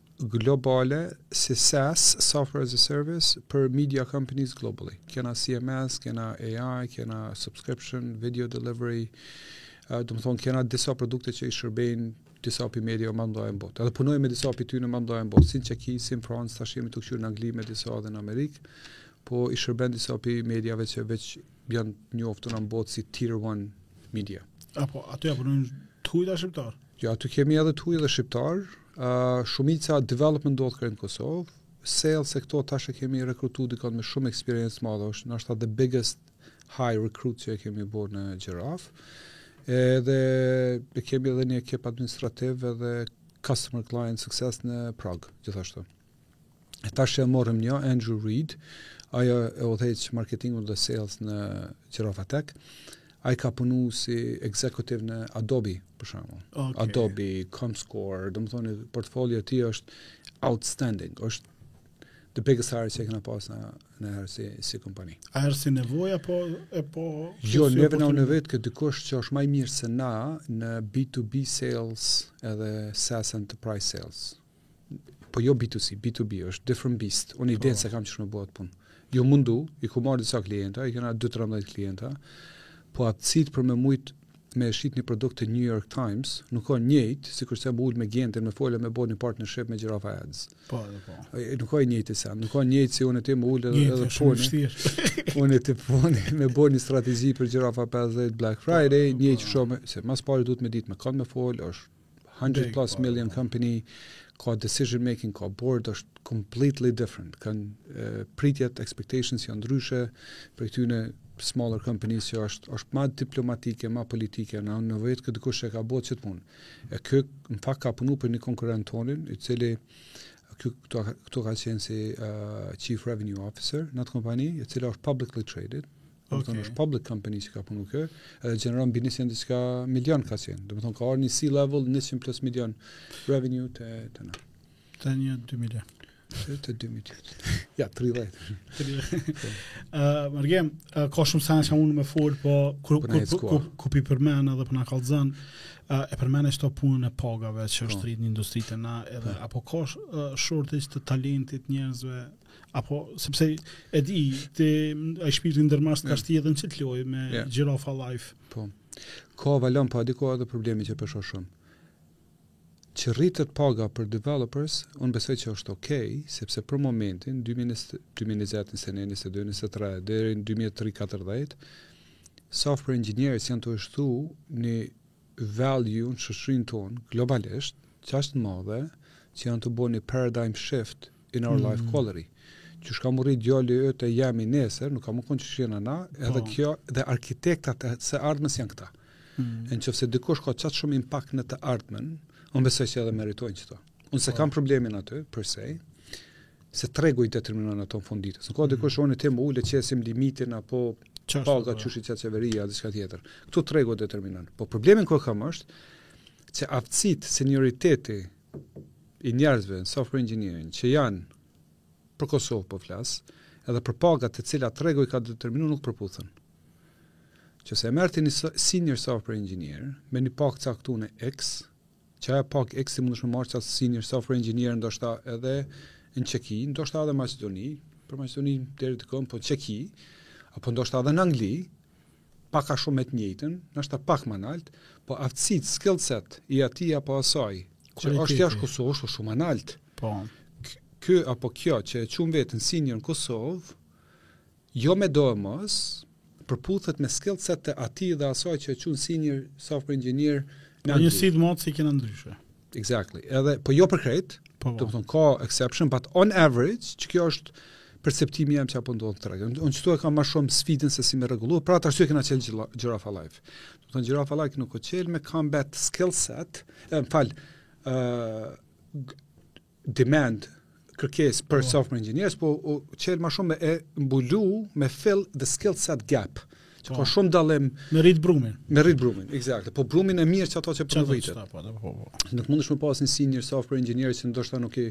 globale si SaaS, Software as a Service, për media companies globally. Kena CMS, kena AI, kena subscription, video delivery, uh, domethonë, kena disa produkte që i shërbejnë disa prej mediave ma t'mdhaja n'botë. Edhe punojmë me disa prej tyne ma t'mdhaja n'botë, si në Çeki, si në Francë, tash jemi tu kqyrë në Angli me disa dhe në Amerikë, po i shërben disa prej mediave që veç janë njoftë në botë si tier 1 media. A po, aty a punojnë të huj a shqiptarë? Jo, aty kemi edhe të huj edhe shqiptarë, Uh, shumica development ndodh krejt n'Kosovë, sales e këto tash e kemi rekrutu dikon me shumë eksperiencë madhe, ndoshta është the biggest hire, recruit që e kemi bërë në Gjirafë, edhe e kemi edhe një ekip administrativ edhe customer client success në Prague, gjithashtu. E tash e morëm një, Andrew Reid, ai e udhëheq marketingun dhe sales në Gjirafa Tech, ai ka punu si executive në Adobe, për shembull. Okay. Adobe, Comscore, domethonë, portfolio e tij është outstanding, është the biggest hire që e kena pas ndonjëherë si, si kompani. A erdh si nevoja, po, e po... Jo, se neve na nevojitet dikush që është ma i mirë se na në B2B sales edhe SaaS Enterprise sales. Po jo B2C, B2B, është different beast. Unë i denë po. se kam që shme bëhet punë. Jam mundu, i kam marrë disa klienta, i kena 2-13 klienta, po aftësitë për me mujtë me e shit një produkt te New York Times, nuk o njëjtë, sikurse me u ulë me Gentin, me folë, me bërë një partnership me Gjirafa Ads. Po, dhe po. Nuk o i njëjti sen, nuk o njëjtë si unë e ti me u ulë edhe, edhe poni. unë e ti poni me bërë një strategji për Gjirafa 50 Black Friday, po, po, po. njëjtë shumë, se ma s'pari duhet me ditë me kan me folë, është 100 plus million company ka decision making ka board është completely different kanë pritjet expectations janë ndryshe prej këtyne smaller companies që është është ma diplomatike, ma politike, në në vetë këtë kush e ka bo qet punë. E ky në fakt ka punu për një konkurrent tonin, i cili këtu këtu këtu ka qenë si uh, chief revenue officer në atë kompani, e cila është publicly traded, Domethënë është public company që ka punu ky, edhe gjeneron mbi 100 diçka milion ka qenë. Domethënë ka ardhur një C-level 100 plus milion revenue te te na. Te një 2 milion. Te te 2 milion. ja, 30. Ë, Mërgim, uh, ka shumë sene që unë me fol, po kur kur kur kur kur p'i përmend edhe po na kallzon, uh, e përmend ashtu punën e pagave që është po. rrit në industri te na edhe po. apo ka uh, shortage të talentit njerëzve apo sepse e di ti ai shpirti ndërmarrës t'ka mm. shti edhe në qit lojë me yeah. Gjirafa Life. Po. Ka valon pa po, diku edhe problemi që peshon shumë. Që rritët paga për developers, unë besoj që është okej, okay, sepse për momentin, 2020, 2021, 2022, 2023, deri në 2030, software engineers janë tu shtu një value në shoqërinë tonë globalisht, qaq të madhe, që janë tu bo një paradigm shift in our life quality. Qysh ka m'u rrit djali yt e jemi nesër, nuk ka me kon qysh jena na, edhe po. kjo, dhe arkitektat e së ardhmes janë këta. Mm. Në qoftë se dikush ka qaq shumë impact në të ardhmen, unë besoj që edhe meritojnë qëto. Unë s'e po. kam problemin aty, pse, se tregu i determinon ato në fund ditës. Nuk o mm. dikush unë e ti m'u ulë e qesim limitin apo paga qysh i qet qeveria diçka tjetër. Ktu tregu determinon. Po problemin ku e kam është se aftësitë senioriteti i njerëzve në software engineering që janë për Kosovë po flas, edhe për pagat të cilat tregu i ka determinuar nuk përputhen. Qofse e merr ti një senior software engineer me një pagë caktuar në X, Qajo pagë X i mundesh me marrë qat senior software engineer ndoshta edhe në Çeki, ndoshta edhe në Maqedoni, për Maqedoni deri dikun, po Çeki, apo ndoshta edhe në Angli, pak a shumë me të njëjtën, ndoshta pak ma nalt, po aftësitë, skill set i atij apo asaj, që është jashtë Kosovë, është shumë ma nalt. Po. Ky apo kjo që e qun veten senior në Kosovë, Jo me do e mos, përputhet me skill set të atij dhe asaj që e qun senior software engineer në po, Angli. Një set mos si kena ndryshe. Exactly. Edhe po jo për krejt, po, po. do të thon ka exception, but on average, që kjo është perceptimi jem që që po ndodh në treg. Unë qëtu e kam ma shumë sfidën se si me regullu, për atë arsye kena çelë Gjirafa Life. Domethanë Gjirafa Life nuk o çelë me combat skill set, e më fal, uh, demand, kërkesë për po. software engineers, po u çel ma shumë me mbulu me fill the skill set gap. Që po. ka shumë dallim me rrit brumin. Me rrit brumin, exact. Po brumin e mirë që ato që po vyjnë. Po, po, po. Nuk mundesh me pas një senior software engineer që ndoshta nuk i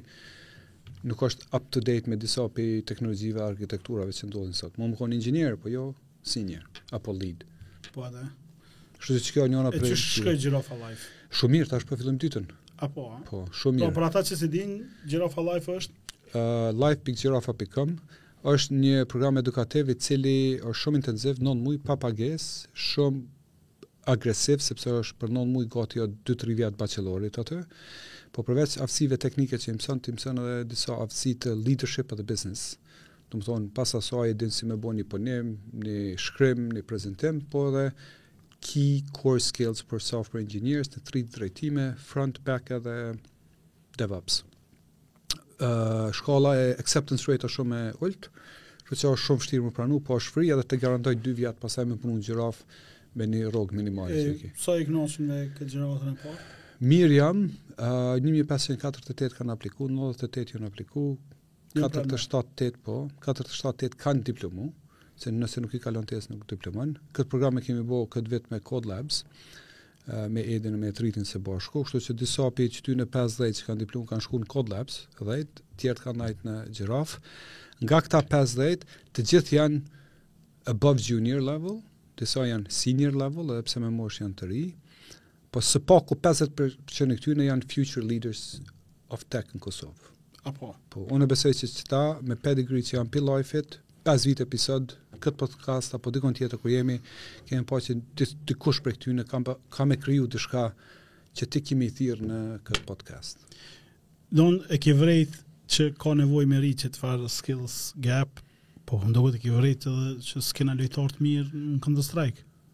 nuk është up to date me disa prej teknologjive arkitekturave që ndodhin sot. Mundet me kon inxhinier, po jo Senior, apo lead. Po edhe. Kështu që kjo njëra prej. E qysh shkoi Gjirafa Life? Shumë mirë, tash po fillojmë të dytën. Apo, a? Po, shumë po, mirë. Po për ata që s'e dinë, Gjirafa Life është uh, life.gjirafa.com është një program edukativ i cili është shumë intensiv, 9 muaj pa pagesë, shumë agresiv sepse është për 9 muaj gati jon 2-3 vjet t'bachelorit aty. Po përveç aftësive teknike që mëson, ti mëson edhe disa aftësi të leadership dhe business. do të thonë pas asaj e din si me bo një punim, një shkrim, një prezentim, po edhe key core skills për software engineers në tri drejtime, front, back edhe DevOps. Uh, shkalla e acceptance rate është shumë e ulët, që që është shumë fështirë m'u pranu, po është free edhe të garanton 2 vjet pasaj me punu në Gjirafë me një rogë minimale që ki. Sa i knaqun me këtë gjeneratën e parë? Mirë jam, uh, 1548 kanë apliku, 98 kanë apliku, Katërdhjetë e shtatë, tetë po, katërdhjetë e shtatë, tetë kanë diplomu, se nëse nuk i kalon testet nuk diplomon. Këtë program e kemi bo këtë vit me Kode Labs, me Edin e me Etritin së bashku, kështu që disa prej qëtyne 50 që kanë diplomu kanë shku në Kode Labs, dhe tjerët kanë nejt në Gjirafë. Nga këta 50, të gjithë janë above junior level, disa janë senior level, edhe pse me moshë janë të rinj, Po së paku 50 për qind e këtyne janë future leaders of tech në Kosovë. Apo? Po, unë besoj që qëta me pedigree që janë pi life-it, 5 vite pi sot, këtë podcast apo dikun tjetër ku jemi, kemi me pa që dikush prej këtyne ka m, ka me kriju diçka që ti ki me i thirr në këtë podcast. Don, e ke vrejt që ka nevojë me rritë qëtë farë skills gap, po, ndoshta e ke vrejt edhe që s'kena lojtarë të mirë në Counter-Strike.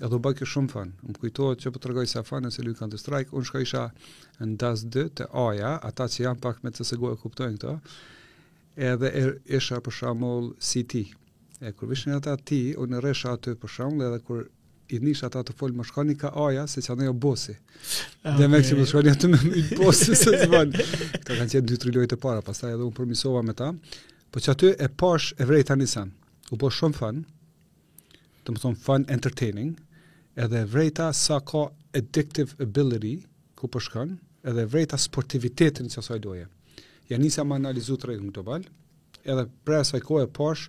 Edhe u bë kjo shumë fun. Më kujtohet që po tregoj sa fun se luaj Counter Strike, unë shkojsha në Dust 2 te A-ja, ata që janë pak me CSGO e kuptojnë këto. Edhe e, isha për shembull CT. E kur vishin ata T, unë rrisha aty për shembull edhe kur i nisha ata tu folë mos shkoni ka A-ja se që anë jo bosi okay. dhe me kësi mos shkoni aty me më bosi se të zvan këto kanë qenë 2-3 lojtë e para pastaj edhe unë përmisova me ta po qaty e pash e vrejta ni sen u bo shumë fun domethënë fun entertaining, edhe e vrejta sa ka addictive ability, ku po shkon, po edhe e vrejta sportivitetin e asaj loje. Ja nisa me analizu tregun global, edhe prej asaj kohe e pash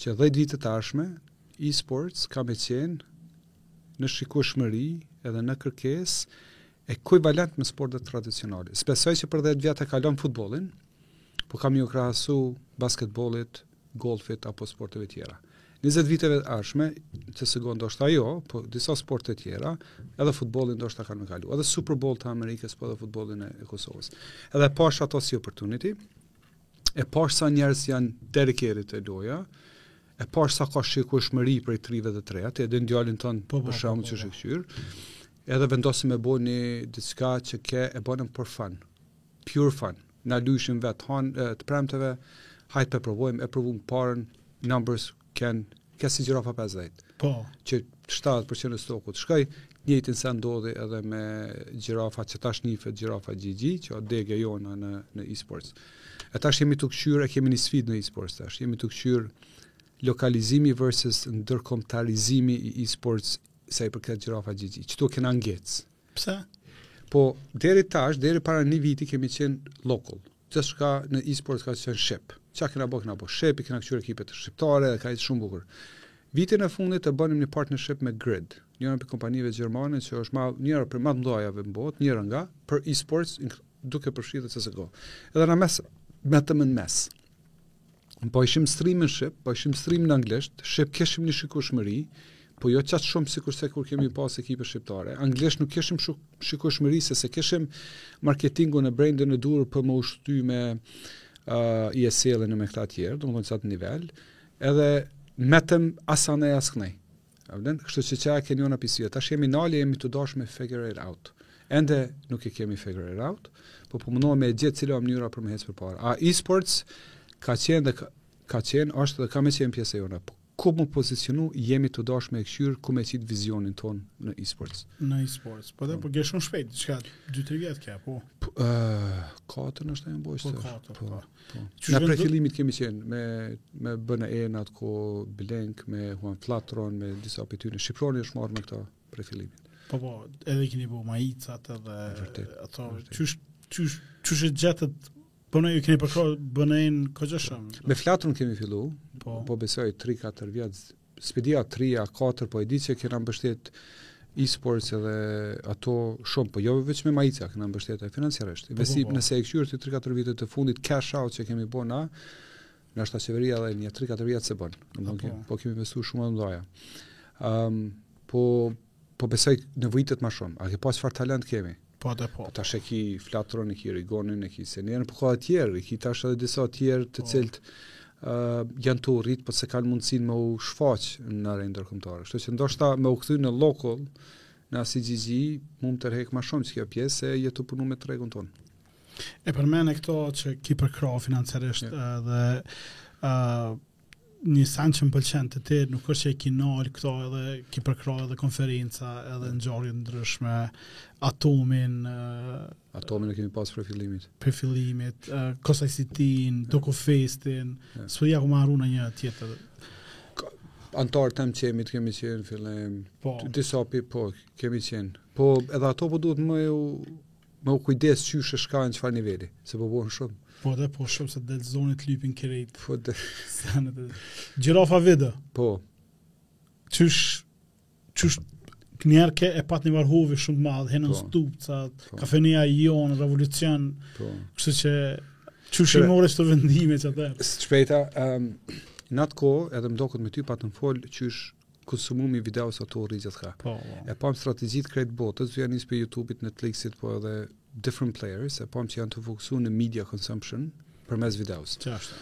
që 10 vitet e ardhshme, e-sports ka me qenë në shikueshmëri edhe në kërkesë ekuivalent me sportet tradicionale. S'besoj që për 10 vjet e kalon futbollin, po ka me ju krahasu basketbolit, golfit apo sporteve tjera. 20 viteve të ardhshme, CSGO ndoshta jo, po disa sporte të tjera, edhe futbollin ndoshta kanë me kalu. Edhe Super Bowl të Amerikës, po edhe futbollin e, e Kosovës. Edhe pash ato si opportunity, e pash sa njerëz janë dedicated te loja, e pash sa ka shikueshmëri prej të rive dhe të rejat, edhe në djalin tonë po, po, për shumë po, po, qysh i këqyr, edhe vendosëm me bo një diçka okay e bonëm për fun Pure fun. Na lujshim vet han të premteve hajt të provojmë e provum parën numbers kanë kenë si Gjirafa 50 po që 70% e stokut shkoj njëjti sen ndodhi edhe me Gjirafa që tash nifet Gjirafa GG që o dega jonë në në e-sports e tash jemi tu këqyr e kemi një sfidë në e-sports tash jemi tu këqyr lokalizimi versus ndërkombëtarizimi i e-sports sa i përket Gjirafa GG qitu kena ngec Pse? Po, deri tash, deri para një viti kemi qenë local. Gjithçka në e-sports ka qenë shqip. Çka kena bo, kena bo shqip, i kena këqyrë ekipet shqiptare, ka hecë shumë bukur. Vitin e fundit e bonëm një partnership me Grid, njëra prej kompanive gjermane që është ma, njëra prej ma të mëdhajave në botë, njëra nga, për e-sports, duke përshirë dhe CSGO. Edhe në mes, metëm në mes. Bojshim stream në shqip, bojshim stream në anglisht, shqip kishim një shikueshmëri, po jo qaq shumë sikurse kur kemi pas ekipe shqiptare. Anglisht nuk kishim shumë shikueshmëri se s'e kishim marketingun e brandin e duhur për m'u shty me uh, ESL-in e me këta të tjerë, domethënë qat nivel. Edhe metëm as anej as knej. A vlen? Kështu që çka keni ona pisive. Tash jemi nalë, jemi tu dashtë me figure it out. Ende nuk e kemi figure it out, po po mundohemi me gjet cila o mënyra për me hecë përpara. A e-sports ka qenë dhe ka qenë, është dhe ka me qenë pjesë e jona. Po, ku me u pozicionu, jemi tu dashtë me e këqyrë, ku me qitë vizionin tonë në e-sports. Në e-sports, po dhe po, po gje shumë shpejt, qka 2-3 vjet kjo, po? po uh, katër në shtajnë bojë, po, katër, po. po. Po. Ne prej fillimit kemi qenë me me Bananë në atë kohë Blink me Juan Flatron me disa prej tyre. Shqiproni është marrë me këta prej fillimit. Po po, edhe keni bo maicat edhe vërtet ato qysh qysh qysh e gjetët Po edhe ju keni përkrah Bananën koxha shumë. Me Flatron kemi fillu, po, po besoj 3-4 vjet S'po e di a tri, a katër, po e di që kena mbështet e-sports edhe ato shumë, po jo veç me maica, kena mbështet edhe financiarisht. Dhe si, nëse e kqyr te 3-4 vitet e fundit, cash out që kemi bo na, nashta qeveria edhe nja 3-4 vjet s'e bën. Po kemi investu shumë mendoj. Um, po, Po besoj nevojitet ma shumë. A ke pa çfarë talenti kemi? Po dhe po. Po tash e ki Flatron, e ki Rigonin, e ki Senerin, po ka dhe tjerë, e ki tash edhe disa tjerë të cilët uh, janë të rritë, po s'e kanë mundësin me u shfaq në arenë ndërkomtare. Kshtu që ndoshta me u këthy në lokal, në ACE GG, më tërhek ma shumë qekjo pjesë, se jeni tu punu me tregun tonë. E përmene këto që ki përkrah financiarisht yeah. dhe uh, një sen që më pëlqen te ti, nuk është që e ki nal te këto edhe, ki përkrah edhe konferenca, edhe ngjarje të ndryshme, Atomin... Atomin e kemi pas prej fillimit. Prej fillimit, KosICT-in, DokuFestin, yeah. s'po e harroj naj tjetër. Anëtarë themelues kemi, kemi qenë, fillim, po. te disa prej, po, kemi qenë. Po, edhe ato po duhet me u... Me u kujdes qysh e shka në çfarë niveli, se po bohen shumë. Po dhe po shumë se dhe të zotin ta lypin krejt. Po dhe. Gjirafa video. Po. Qysh, qysh njëherë ke pat një farë hovi shumë të madh, hinën po. Stupcat, po. Kafeneja jonë, revolucion, po. kështu që qysh i more ato vendime që atë. Të shpejta, um, në atë kohë, edhe më doket me ty, patëm folë qysh konsumimi i videos o tu u rritë gjithka. Po, po. E pam strategjitë krejt botës, tu ia nis prej YouTube-it, Netflix-it, po edhe different players, e pam që janë të fokusu në media consumption përmes videos. Qashtu.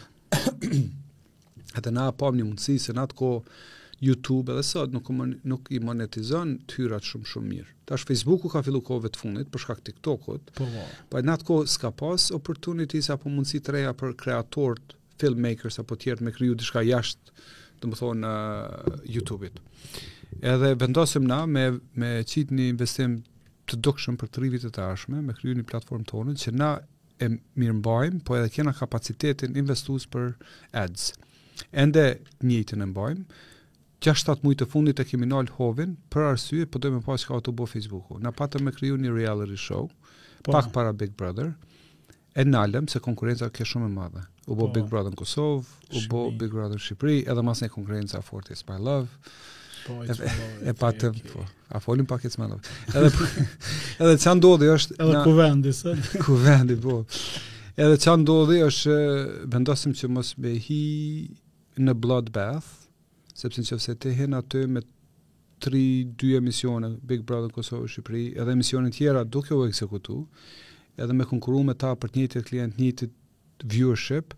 Edhe na pam një mundësi se në atë kohë YouTube edhe sot nuk, nuk i monetizon të hyrat shumë shumë mirë. Tash Facebooku ka fillu kohëve të fundit, për shkak TikTokut, po, po. po në atë kohë s'ka pas opportunities apo mundësi të reja për kreatorët filmmakers apo tjerët me kriju diçka jashtë, do të thotë uh, YouTube-it. Edhe vendosëm na me me qit një investim të dukshëm për 3 vite të ardhshme, me kriju një platformë tonë që na e mirëmbajmë, po edhe kena kapacitetin investues për ads. Ende njëjtën e mbajmë. 6-7 muaj të fundit e kemi nal hovin për arsye po dojmë me pa çka o tu bo Facebooku. Na patëm kriju një reality show po. pak para Big Brother. e nalëm se konkurenca ke shumë e madhe. U bo po. Big Brother në Kosovë, u bo Big Brother në Shqipëri, edhe masnej konkurenca fort e Spy Love. Po, e, e, e pa të, po, a folim pak e Spy Love. Edhe, po, edhe çka ndodhi është... Edhe na, kuvendi, se? Kuvendi, po. Edhe çka ndodhi është, vendosim që mos me hi në Bloodbath, Sepse n'qofse ti hin aty me 3 dy emisione Big Brother Kosovë Shqipëri, edhe emisione tjera duke u ekzekutu, edhe me konkurru me ta për të njëjtit klient, të njëjtit viewership,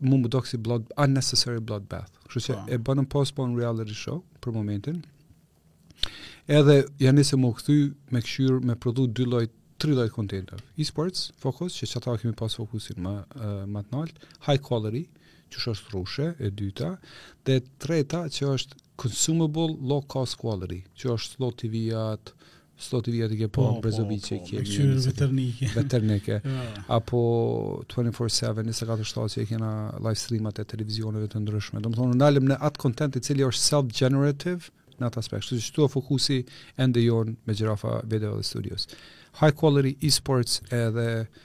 mu m'u dok si blood unnecessary bloodbath. Kështu që po. e bënëm postpone reality show për momentin. Edhe ja nisëm m'u kthy me kqyrë me prodhu dy lloj, tri lloj kontente. E-sports, fokus që çata kemi pas fokusin më më të nalt, high quality, që është Rrushe e dyta, dhe treta që është consumable low cost quality, që është slow TV-at, Slow TV-at i ke po, po Brezovicë që i kemi. Po, po, Veterniki. Veterniki. Apo 24-7, 24-7 që i kena live streamat e televizioneve të ndryshme. Domethonë, u nalëm në atë content i cili është self-generative në atë aspekt. Kështu që këtu e fokusi ende jonë me Gjirafa video dhe studios. High quality e-sports edhe uh,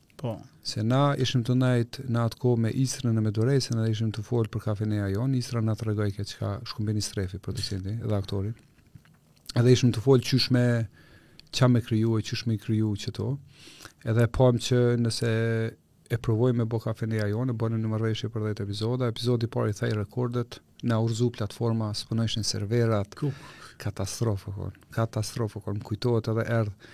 Po. Se na ishim tu nejt në atë kohë me Istrën e me Doresën edhe ishim tu folë për Kafeneja jonë, Istra na tregoj këtë qka Shkumbin Istrefi, producenti edhe aktori. Edhe ishim tu folë qysh me çka me kriju e qysh me i kriju qito. Edhe pam që nëse e provojmë me bo Kafeneja jonë, bëmë një marrëveshje për 10 epizoda, epizodi par i thej rekordet, na u rrzu platforma, s'punojshin serverat, katastrofë, katastrofë, më kujtohet edhe erdhë,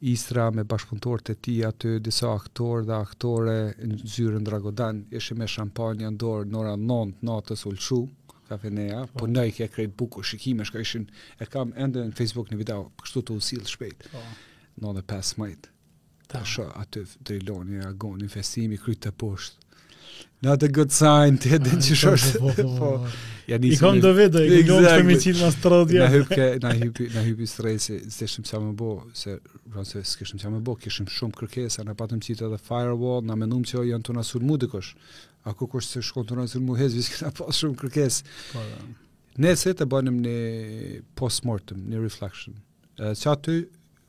Istra me bashkëpunëtorët e tij aty, disa aktorë dhe aktore në zyre n'Dragodan, ishim me shampanja n'dorë në orën nëntë të natës u lshu Kafeneja, po. punojke krejt bukur, shikimet shkojshin, e kam ende në Facebook një video, kështu tu u sillë shpejt. Po. 9 e 5 majtë. Ta shoh aty Driloni, Agoni, Festimi kryt teposhtë. Not a good sign, të edhe që shoshtë, po, po, po, po. Ja I kam do vetë, i kam të me qitë mas të rëdhja. Na hypë, na hypë, na hypi stresi, s'ke shumë çka me bo, se rënë se s'ke shumë çka me bo, kishim shumë kërkesa, na patëm qitë edhe firewall, na menum që janë tu na sulmu dikush. A kurkush s'ish kon tu na sulmu hiç, veç kena pas shumë kërkesa. Po, da. Nejse e banëm një postmortem, një reflection. Qaty,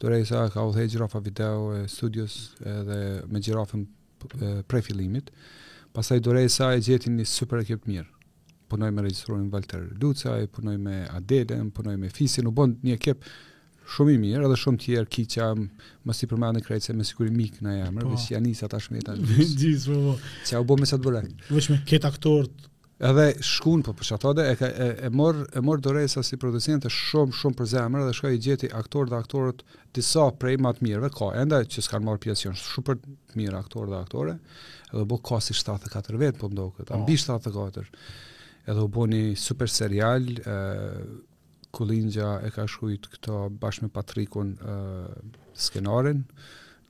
Doresa ka udhëheqë Gjirafa video e studios edhe me Gjirafën prej fillimit. Pastaj Doresa e gjeti një super ekip të mirë. Punoj me regjisorin Valter Lucaj, punoj me Adelen, punoj me Fisin, u bën një ekip shumë i mirë edhe shumë tjerë qi mos me i përmendë krejt se me siguri m'ik një emër, po. veç ja nisa tashmë ta gjys. Gjys, po. po. Çka u bë me sa të bëra? Veç me këta aktorë Edhe shkun po për qato e ka e, e morr e morr Doresa si producente shumë shumë për zemër dhe shkoi i gjeti aktor dhe aktorët disa prej ma të mirëve ka ende që s'kan marr pjesë janë shumë të mirë aktor dhe aktore edhe u bo kasti 74 vetë po m'doket oh. mbi 74 edhe u boni super serial e, Kulinxha e ka shkrujt këto bashkë me Patrikun skenarin.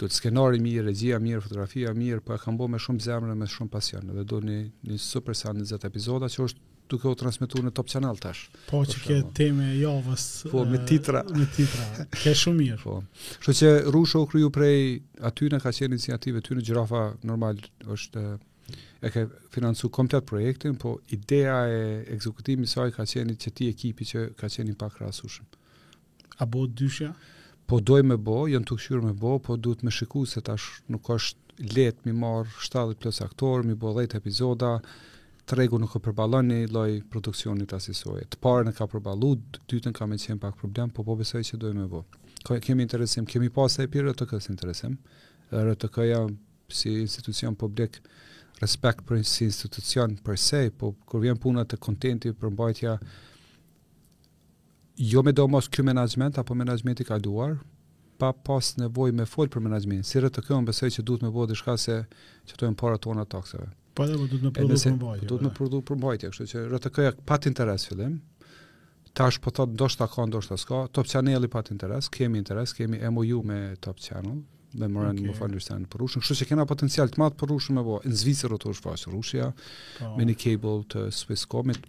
Del skenari mirë, regjia mirë, fotografia mirë, po e kanë bo me shumë zemër me shumë pasion. Dhe doli një, një super sezon 10 epizoda që është duke u transmetu në Top Channel tash. Po që ke temë e javës. Po me titra. Me titra. Ke shumë mirë. Po. Kështu që Rrushja u kriju prej atyne ka qenë iniciativë e tyne Gjirafa normal është e ka financu komplet projektin, po ideja e ekzekutimi i saj ka qenë qeti ekipi që ka qenë i pakrahasushëm. A bohet dyshja? Po dojmë me bo, jem tu kqyrë me bo, po duhet me shiku se tash nuk është lehtë me i marrë 70 plus aktorë, me i bo 10 epizoda, tregu nuk e përballon një lloj produksioni asisoje. Të parën e ka përballu, dytën ka me qenë pak problem, po po besoj që dojmë me bo. Kemi interesim, kemi pas e prej RTK-së interesim, RTK-ja si institucion publik respekt për si institucion per se, po kur vjen puna te kontenti përmbajtja jo medoemos ky menaxhment apo menaxhmenti i kaluar, pa pas nevojë me fol për menaxhment, si RTK unë besoj që duhet me bo diçka se qato janë paret tona t'taksave. Po edhe po duhet me prodhu përmbajtje. Po duhet me prodhu përmbajtje, kështu që RTK-ja pat interes n'fillim. Tash po thotë ndoshta ka ndoshta s'ka. Top Channel-i pat interes, kemi interes, kemi MOU me Top Channel memorandum okay. më fal për Rrushen, kështu që kena potencial të madh për Rrushen me bo, në Zvicër o tu u shfaq Rrushja, po. me një cable të Swisscomit,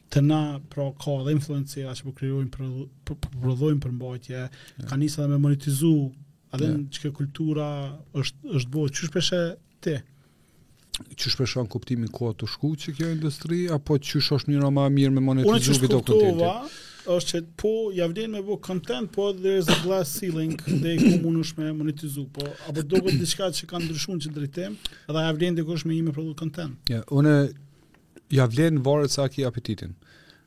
të na pra ka dhe influencera që po krijojnë po po prodhojnë përmbajtje, yeah. kanë nis edhe me monetizu, atë yeah. çka kultura është është bërë qysh po e sheh ti. Qysh po e sheh në kuptimin ku o tu shku qekjo industri apo qysh është mënyra më e mirë me monetizu video kontentin. Unë është që po ia vlen me bë content, po there is a glass ceiling deri ku mundesh me monetizu, po apo duket diçka që ka ndryshuar n'qat drejtim, edhe ia vlen dikush me një me prodhu content. Ja, yeah, unë Ia vlen varet sa e ki apetitin.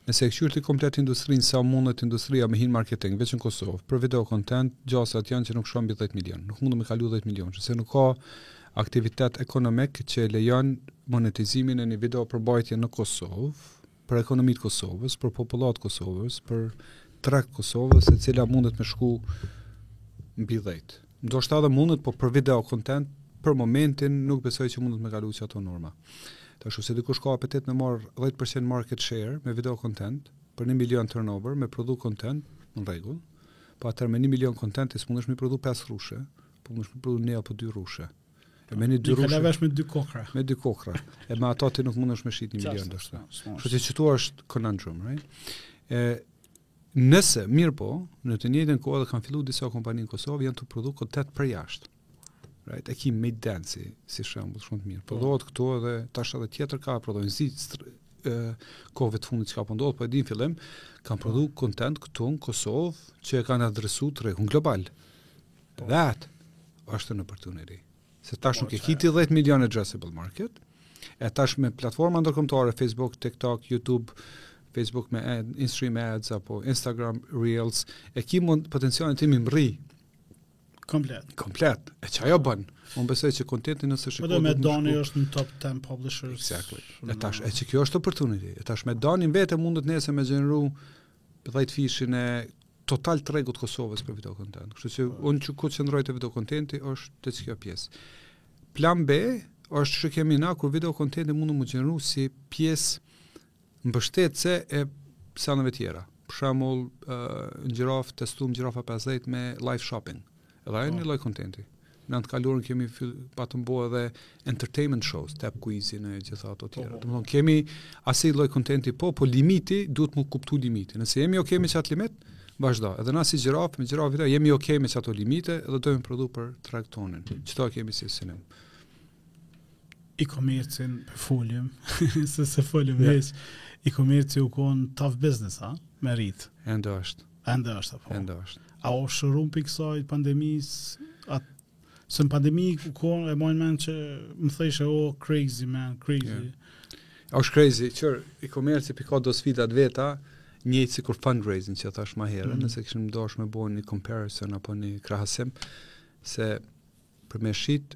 Nëse e kqyr ti komplet industrinë sa mundet industria me hi n'marketing veç në Kosovë për video kontent gjasat janë që nuk shkon mbi dhjetë milion nuk mundet me kalu dhjetë milion sepse nuk ka aktivitet ekonomik që e lejon monetizimin e një video përmbajtjeje në Kosovë për ekonomi të Kosovës për popullatë të Kosovës për treg të Kosovës e cila mundet me shku mbi dhjetë Ndoshta edhe mundet, po për video content për momentin nuk besoj që mundet me kalu qato norma. Tash nëse dikush ka apetit me marrë 10% market share me video content për një milion turnover me prodhu content në rregull, po atër me një milion content ti s'mundesh me prodhu 5 rrushe, po mundesh me prodhu një apo 2 rrushe. E me një dy rrushe. Një me dy kokrra. Me dy kokrra. E me ato ti nuk mundesh me shit një milion dështë. Kështu që qëtu është conundrum, right? E, Nëse, mirëpo, në të njëjtën kohë edhe kanë filluar disa kompani në Kosovë janë tu prodhu kontent për jashtë. Right, e ki Meidansin si shembull shumë të mirë. Po. Prodhohet këtu edhe tash edhe tjetër ka prodhojnë zi kohëve të fundit çka po ndodh, po e din fillim, kanë prodhuar kontent këtu në Kosovë që e kanë adresuar tregun global. Po. That është një opportunity. Se tash nuk e ki ti 10 milion addressable market, e tash me platforma ndërkombëtare Facebook, TikTok, YouTube, Facebook me ad, in-stream ads apo Instagram Reels, e ki mund potencialin ti me i mrri. Komplet. Komplet. E qajo bën. Unë besoj që kontenti nëse shikoj. Po Meidani shku... është në top 10 publishers. Exactly. E tash e qikjo është opportunity. E tash Meidani vetë mundet nesër me gjeneru Dhjetëfishin e total tregut të Kosovës për video content. Kështu që po. unë qaty ku qëndroj te video contenti është te qikjo pjesë. Plan B është që kemi na kur video contenti mund me qëndru si pjesë mbështetëse e seneve tjera. Për shembull, uh, n'Gjirafë testum Gjirafa 50 me live shopping. Edhe ajo një lloj kontenti. Në të kaluarën kemi fillu, patëm bo edhe entertainment shows, Tap Quizin e gjitha ato tjera. Po, po. Domthon kemi asi lloj kontenti, po po limiti duhet me u kuptu limiti. Nëse jemi okay me qat limit, vazhdo. Edhe na si Gjirafë, me Gjirafa Video jemi okay me qato limite dhe do të prodhojmë për treg tonin. Qëto kemi si synim. E-commerce-in po e folim, se se folim yeah. veç. E-commerce-i u kon tough business, ha? Me rrit. Ende është. Ende është, po. Ende është. A o shëru prej kësaj pandemis, atë, se në pandemi u kon, e maj n'men që më thojshe, o, crazy, man, crazy. Yeah. O, ish crazy, kqyr, e-commerce-i prapë ka do sfida t'veta, njëjtë sikur fundraising që thash ma herë, mm -hmm. nëse kishim dasht me bo një comparison apo një krahasim, se për me shit,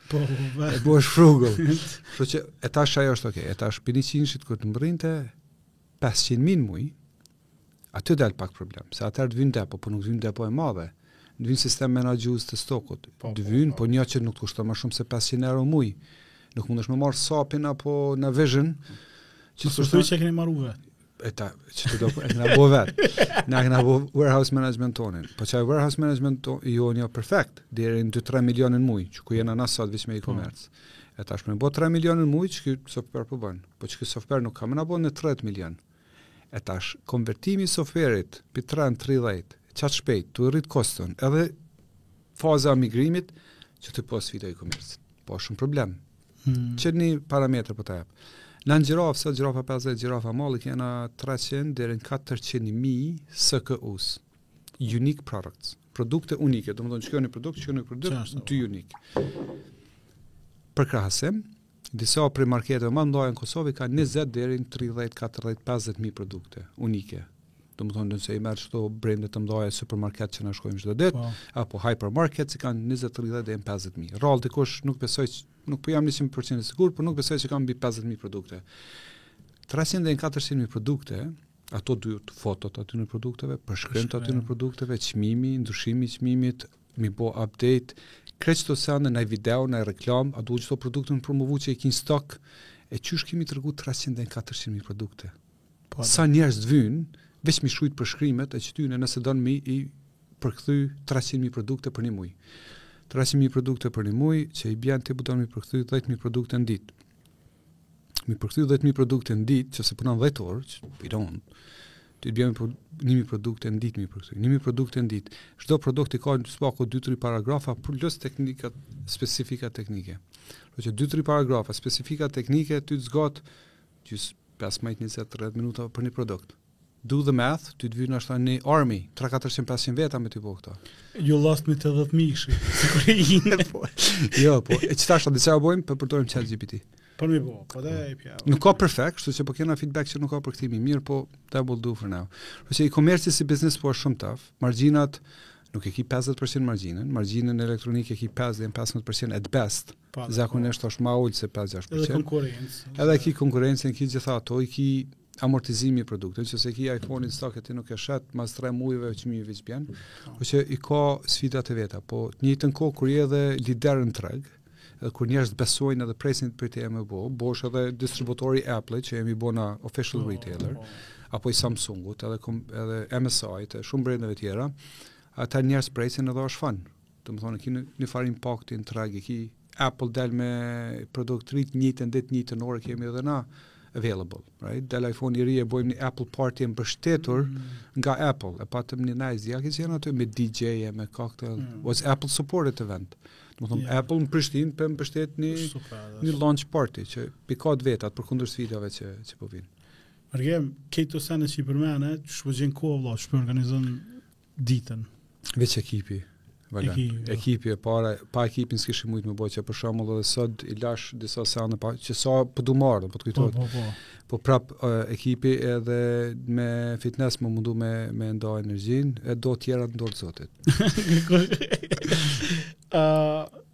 Po, po. E bësh frugal. Kështu që e tash ajo është okay. E tash pesëqindshit kur të mbrinte 500 mijë n'muj. Aty dal pak problem, se atëherë të vyn depo, po nuk vyn depo e madhe. Të vyn sistem menaxhues të stokut. Po, po, të vyn, po, po një që nuk të kushton më shumë se 500 euro n'muj. Nuk mundesh me marr SAP-in apo Navision. Që të kushton që keni marrë vetë. e ta çato e kena bo vet. Na kena bo warehouse management tonin. Po çaj warehouse management tool o një perfekt deri në 2-3 milionë në muaj, që ku jena na sot veç me po. e-commerce. E tash me bo 3 milionë në muaj, çaj software po bon. Po çaj software nuk ka me na bo në 30 milionë. E tash konvertimi i software-it prej 3 në 30, qaq shpejt, ta rrit koston. Edhe faza e migrimit që të mos ndikon e-commerce. Po shumë problem. Hmm. Qe një parametër po të jap. Na në Gjirafë, sot Gjirafa 50, Gjirafa Mall, kena 300 deri 400 mijë SKUs. Unique products. Produkte unike, domethënë që kjo një produkt, që kjo një produkt, janë dy unike. Për krahasim, disa prej marketeve më të mëdha në Kosovë, kanë 20 deri 30, 40, 50 mijë produkte unike. domethënë nëse i merr qëto brendet e mëdha e supermarkete që na shkojmë çdo ditë, po. apo hipermarkete që kanë 20, 30 deri 50 mijë. Rrallë dikush nuk besoj që, nuk jam 100% sigur, por nuk besoj që kanë mbi 50 mijë produkte. 300 deri 400 mijë produkte, a të duhen fotot e atyne produkteve, përshkrimet e atyne produkteve, çmimi, ndryshimi i çmimit, me i bo update, krejt qëto sene në video, në reklama, a duhet qëto produkte me i promovu që i ki në stok, e qysh ke me i tregu 300 deri 400 mijë produkte. Sa njerëz të vynë, veç me i shkru përshkrimet e qëtyne nëse don me i përkthy 300.000 produkte për një muj. 300.000 produkte për një muj, që i bjen ti po don me i përkthy 10.000 produkte në ditë. Me i përkthy 10.000 produkte në ditë, nëse punon 10 orë, qe non-stop, t'i bjen 1.000 produkte në ditë me i përkthy. 1.000 produkte në ditë. Çdo produkt i ka më së paku 2-3 paragrafa, plus teknikat, specifika teknike. Që 2-3 paragrafa, specifika teknike, ty të zgjat, që Pesëmbëdhjetë njëzet tridhjetë minuta për një produkt. Do the math, ty të vyjnë ashtu një army, 3-400-500 veta me t'i bo këto. You lost me te dhetë mijëshi, sinqerisht. Po. jo, po, e qëta tash, qysh e bojmë, po përdorim ChatGPT. Për me i bo, po dhe po. e tjera. Nuk o perfekt, ashtu që po kena feedback që nuk o përkthimi i mirë, po that will do for now. Ashtu që e-commerce si biznes po është shumë tough, marginat nuk e ki 50% marginën, marginën në elektronikë e ki 5-15% at best, Po, zakonisht po. është ma ulët se 5-6%. Edhe konkurencë. Edhe ki konkurencën, ki gjitha ato, i ki amortizimin e produktit, që nëse ki iPhone-in në stok e ti nuk e shet, mas 3 mujve çmimi veç bjen, po. ashtu që i ka sfidat e veta, po në të njëjtën kohë kur je edhe lider në treg, edhe kur njerëzit besojnë edhe presin prej teje me u bo, boll është edhe distributor i Apple që jemi bo na official po, retailer, po. apo i Samsungut, edhe, edhe MSI-t, shumë brendeve tjera, atëherë njerëzit presin edhe është fun, Domethonë, ki një farë impakti n'treg, ki Apple del me produkt të ri t'njëjtën ditë t'njëjtën orë, kemi edhe na available, right? Del iPhone i ri e bojmë një Apple Party e mbështetur mm. nga Apple, e patëm një nice, ja ki qenë aty me DJ e me cocktail, mm. was Apple supported event. Domethonë, yeah. Apple në Prishtinë për me mbështet një, një launch party, që pika, pyeta përkundër sfidave që, që po vinë. Mërgem, krejt këto sene që i përmene, qysh po gjen kohë, vla, që po organizon ditën. Veç ekipi. Vagan. Ekipi e para, pa ekipin s'kisha mujt me bo qe për shembull edhe sot i lash disa sene pa që sa po du me marr, po të kujtohet. Po, po, po. Po prap uh, ekipi edhe me fitness me u mundu me me nda energjinë, edhe tjerat n'dorë t'zotit. Ëh, uh,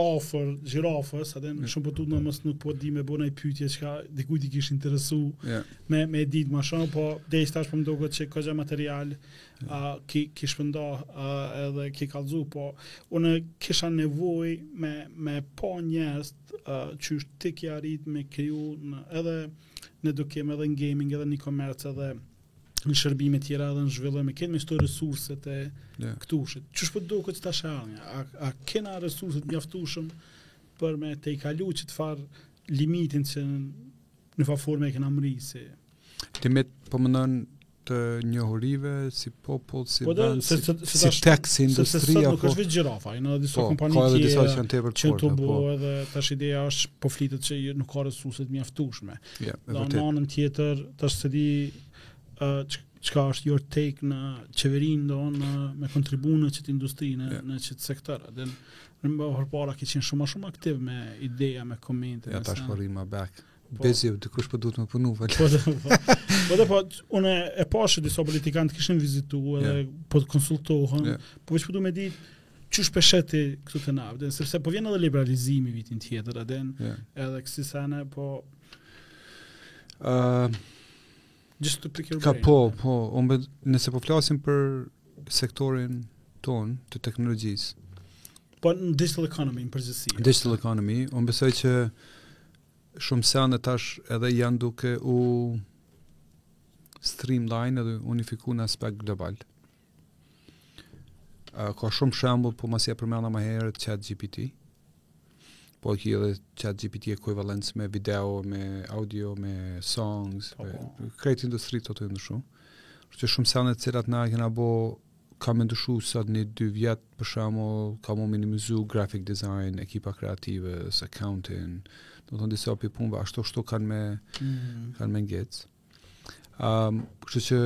afër gjirafës, atë në shumë përtu në mësë nuk po di me bo naj pytje çka dikujt i kish interesu yeah. me, me dit ma shumë, po deri tash po po më duket që ka goxha material yeah. a, ki, ki shpërnda a, edhe ki kallzu, po unë kisha nevoj me, me po njerëz qysh ti ki arrit me kriju në, edhe në edukim edhe në gaming edhe në komercë edhe në shërbime tjera dhe në zhvillime, kemi me shto resurset e yeah. këtushit. Qysh po po doket challenge-a? A, a kena resurse t'mjaftushme për me tejkalu qat farë limitin që në fa forme e kena mërri, se... Ti me po menon të njohurive si popull, si po vend, si, se, se, si tek, si industria. Se, se, se, nuk po. është vetë gjirafa, janë disa po, kompani tjera, edhe disa që janë tepër të forta. Që të bo, po. edhe tash ideja është po flitet që nuk ka resurse t'mjaftushme. Ja, yeah, vërtet. Në anën tjetër, tash se di uh, çka është your take në qeverinë n'do me kontribu n'qet industri yeah. në qet sektor. Edhe më përpara ke qenë shumë shumë aktiv me ideja, me komente. Ja, tash po rri ma back. Po, Bezi, dikush po po duhet me punu, vlla. Po, dhe, po, po, dhe, po, unë e pashë disa politikanë t'kishin vizitu edhe yeah. po të konsultohen, yeah. po veç po du me ditë, Qysh pe sheh ti këtë të ardhmen, sepse po vjen edhe liberalizimi vitin tjetër, atë yeah. edhe kësi sene, po... Uh, Just to pick your ka brain. po, po, ombe, nëse po flasim për sektorin tonë të teknologjisë, po në digital economy në përgjithësi. Digital economy, unë besoj që shumë sene tash edhe janë duke u streamline edhe unifiku në aspekt global. ka shumë shembuj, pe zomë e përmenda më herët chat GPT. Po ki edhe chat GPT equivalents me video, me audio, me songs, po, me po. krejt industri të të ndryshme. Por që shumë sene të cilat na e kena bo, ka me ndryshu sot një dy vjet, për shembull, ka m'u minimizu graphic design, ekipa kreative, accounting, domethonë disa prej punëve, ashtu ashtu kanë me, mm. kanë me ngec. Um, kështu që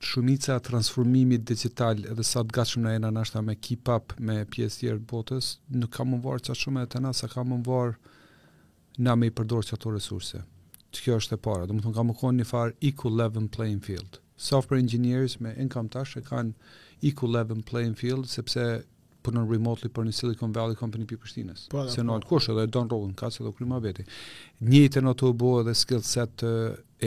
shumica e transformimit digital edhe sa të gatshëm na jena nashta me keep up me pjesë tjerë të botës, nuk ka m'u varë qaq shumë te na, sa ka m'u varë na me i përdorë qato resurse. Qikjo është e para, domethonë ka me konë një farë equal level playing field. Software engineers me income tash e kanë equal level playing field, sepse punon remotely për një Silicon Valley company prej Prishtinës. Po, se në po. kush edhe don rrogën ka se do kryma veti. Njëjtë në të bëu edhe skill set të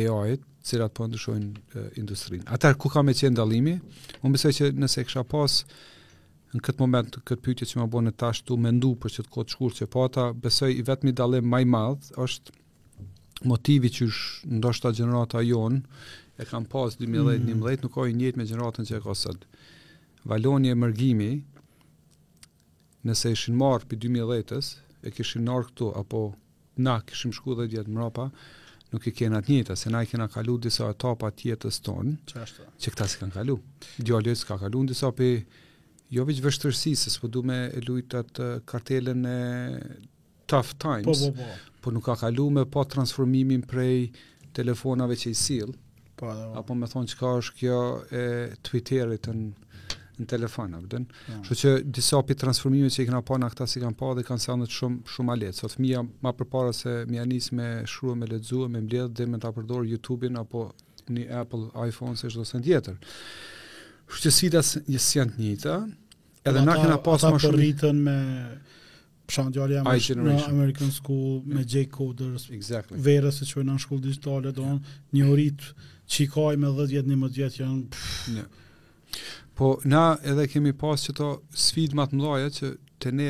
AI-it, cilat po ndryshojnë industrinë. Atar ku ka me qenë dallimi? Unë besoj që nëse kisha pas në këtë moment këtë pyetje që më bën në tash tu mendu për qet kohë t'shkurt që pata, besoj i vetmi dallim më i madh është motivi që është ndoshta gjenerata jon e ka pas 2011 mm. nuk o i njëjtë me gjeneratën që e ka sot. Valonin e Mërgimin nëse i kishin marrë pi 2010-ës, e kishin nërë këtu, apo na kishim shku dhet vjet mrapa, nuk i kena të njëta, se na i kena kalu disa etapa t'jetës tonë, që këta s'i kanë kalu. Djali jet s'ka kalu në disa pi, jo veç vështërësi, se s'po du me e lujt atë kartelen e Tough Times. Po, po, po. Po nuk ka kalu me pa transformimin prej telefonave që i sill. Po, po. Apo me thonë çka është kjo e Twitterit në në telefon, apo don. Po. Kështu që disa pi transformime që i kemi pa na këta s'i kanë pa dhe kanë sendet shumë shumë ma lehtë. Sot fëmia më përpara se me nis me shkruaj me lexuar, me mbledh di me ta përdor YouTube-in apo një Apple iPhone se çdo send tjetër. Kështu që s'i kanë senet e njëjta, edhe na kem pas më shumë rritën me Psh djali jem është në American School me yeah. Jake Coders, exactly. verës e çojmë në shkollë digitale, do yeah. një urit që i kaj me 10 vjetë, 11 vjetë janë... Yeah. Po, na edhe kemi pas qëto sfida ma të mdhaja që te ne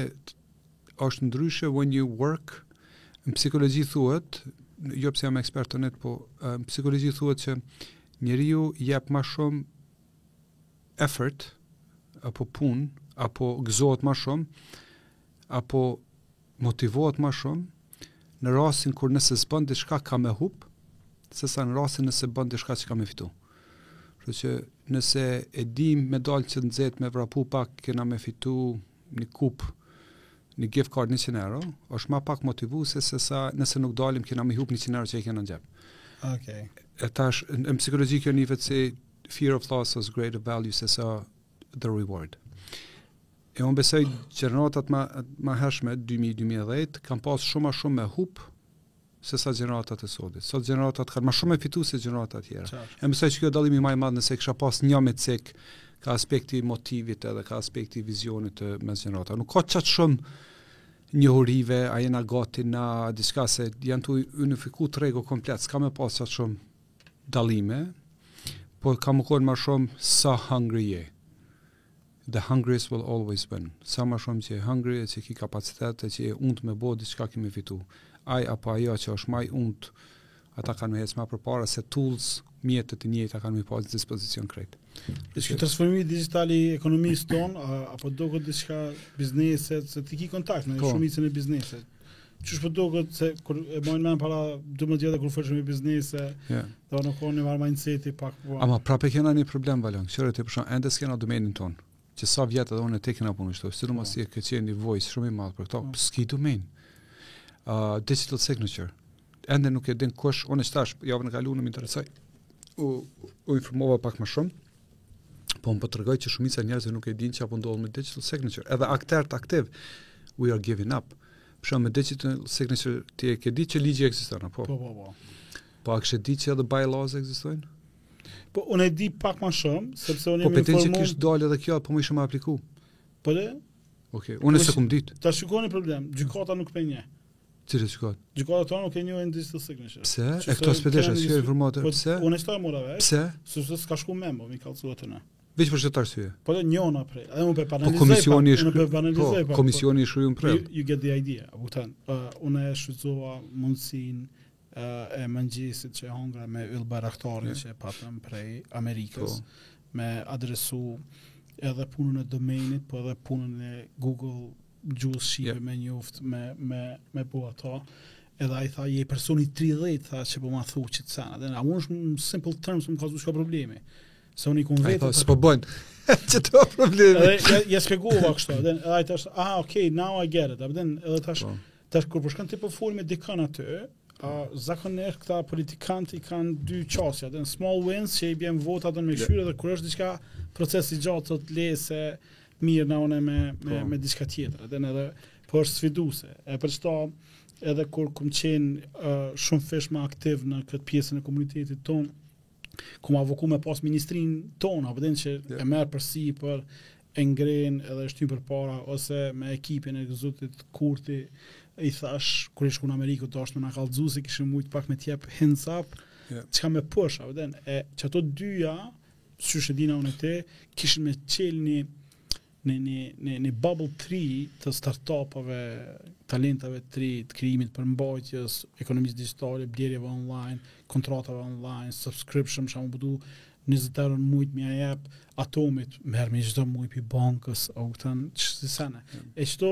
është ndryshe when you work, në psikologji thuhet, jo pse jam ekspert të net, po në psikologji thuhet që njeriu jep më shumë effort apo punë apo gëzohet më shumë apo motivohet më shumë në rastin kur nëse s'bën diçka ka me hup se sa në rastin nëse bën diçka që ka me fitu. Kështu që nëse e dim me dalë që nesër me vrapu po kena me fitu një kup një gift card 100 euro, është më pak motivuese se sa nëse nuk dalim kena me hup 100 euro që e kena në xhep. Okej. Okay. E tash në psikologji kjo nihet se fear of loss is greater value se sa the reward. E unë besoj gjeneratat ma, ma hershme, 2000-2010, kanë pas shumë ma shumë me hup se sa gjeneratat e sotit. Sot gjeneratat kanë ma shumë me fitu se gjeneratat tjera. Qartë. E besoj që kjo dalimi ma i madhë nëse kisha pas një me cek ka aspekti motivit edhe ka aspekti vizionit n'mes gjeneratave. Nuk ka qaq shumë njohurive, a jena gati na, diçka se janë tu unifiku tregu komplet, s'ka me pas qaq shumë dallime, por ka me kon ma shumë sa hungry je. The hungriest will always win. Sa më shumë që je hungry, që ki kapacitet, që je unt me bo, diçka, ki me fitu. Aj apo ajo që është ma i unt, ata kanë me hecë ma përpara, se tools, mjetet e njëjta kanë me pas në dispozicion krejt. Edhe qysh transformimi digital i ekonomisë tonë, a po doket diçka te bizneset, se ti ki kontakt me po. shumicën e bizneseve, Qysh po duket se kur e maj men para 12 vjete kur folshëm me biznese, yeah. dhe u konë një farë mindset-i pak po. Ama prapë kena një problem, Valon, këshërë të përshon, ende s'kena domenin tonë, që sa vjetë edhe unë e ti kena punu qëto, sidomos po. ti ke qenë një voice shumë i madh për këta, po. s'ki domen, uh, digital signature, ende nuk e din kush, unë e qëtash, javën e kalune u interesova, u, u informova pak më shumë, Po më po tregojnë që shumica e njerëzve nuk e dinë çfarë po ndodh me digital signature. Edhe akterët aktivë we are giving up. Për shembull me digital signature ti e ke ditë që ligji ekziston a po? Po po po. Po a ke ditë që edhe bylaws ekzistojnë? Po unë e di pak më shumë sepse unë po, jam informuar. Po pe din që kish dalë edhe kjo, po mujshim me apliku. Po de. Okej, okay. unë po, s'e kum ditë. Tash u kon ni problem, gjykata nuk pe njeh. Cire që kotë? Gjykatat tona nuk e njohin digital signature. Pse? Që e këto s'pe disha, s'jam e informatës, po, pse? Unë qetash e mora vesh. Pse? Se se s'ka shku me bo, me i kallxu atyne. Veç për qët arsye. Po dhe njona prej, edhe unë po banalizoj, po, komisioni pa, unë po banalizoj, po, po, komisioni i shkru prej. You, you get the idea, u të uh, unë e shfrytëzova mundësinë uh, e mëngjesit që e hongra me Yll Bajraktarin yeah. që e patëm prej Amerikës, po. me adresu edhe punën e domejnit, po edhe punën e Google gjuhës shqipe yeah. me njoft me me me po ato edhe ai tha je personi 30 tha që po m'i thu qëto sene, a ma bon n'shumë simple terms me m'kallxu çka o problemi se unë e kom vetë se po bën që të ka problemi edhe ia shpjegova kështu edhe ai tha ah okay now i get it a pe din edhe tash po. tash kur po shkon ti po fol me dikënd aty a zakonisht këta politikanët i kanë dy qasje o dojnë small wins që i bën vota n'do mënyrë dhe kur është diçka proces i gjatë të lese Mirë, na unë me, me, po. me diçka tjetër, edhe edhe, po është sfiduse. E për qëta, edhe kur kum qenë uh, shumëfish më aktiv në këtë pjesën e komunitetit tonë, kum avoku me pas ministrin tonë, a pe din që yeah. e merr përsipër e ngre edhe e shtyn përpara, ose me ekipin e zotit Kurti, i thash, kur ke shku në Amerikë, u dashtë me na kallëzu, se kishim mujtë pak me t'jep hints-a, yeah. që ka me prush, a pe din, e që ato dyja, Qysh e dina unë e ti, kishin me qelë një në një në një bubble tree të startupave, talentave të rinj, të krijimit përmbajtjes, ekonomisë digjitale, blerjeve online, kontratave online, subscription, çka o me po du 20 euro mujt me jep automatik, merrmi çdo muj pi bankës, e u tan qësi sene. E çdo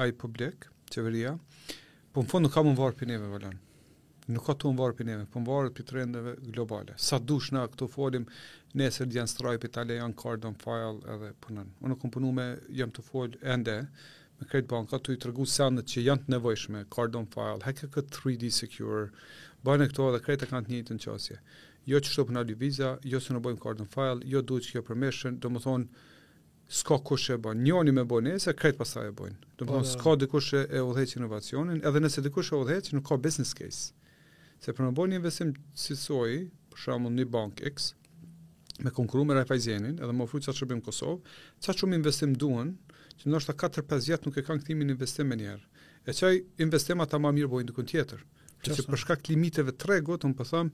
ai publik, qeveria, po në fund nuk ka më varë për neve, vëllon. Nuk ka të më varë për neve, po më varë për trendeve globale. Sa dush ne këtu folim, nesër vjen Stripe, Italia, janë card on file edhe punën. Unë kom punu me, jam tu fol ende, me krejt banka, tu i tregu sendet që janë të nevojshme, card on file, heke këtë 3D secure, bane këto edhe krejt e kanë të njëjtën qasje. Jo që shto s'po na lejon Visa, jo se ne bojmë card on file, jo duhet që kjo permission, do me thonë, S'ka kush që e bën. Njoni me bën nesër, krejt masnej e bëjnë. Do të thonë po, s'ka dikush që e udhëheq inovacionin, edhe nëse dikush e udhëheq, nuk ka business case. Se për të bërë një investim kësi soji, për shembull një bankë X, me konkurru me Raiffeisenin, edhe me ofru çat shërbim në Kosovë, ça shumë investim duan, që ndoshta 4-5 vjet nuk e kanë kthimin n'investim menjëherë. E çat investim ata më mirë e bojnë dikun tjetër. Që se për shkak limiteve të tregut, un po them,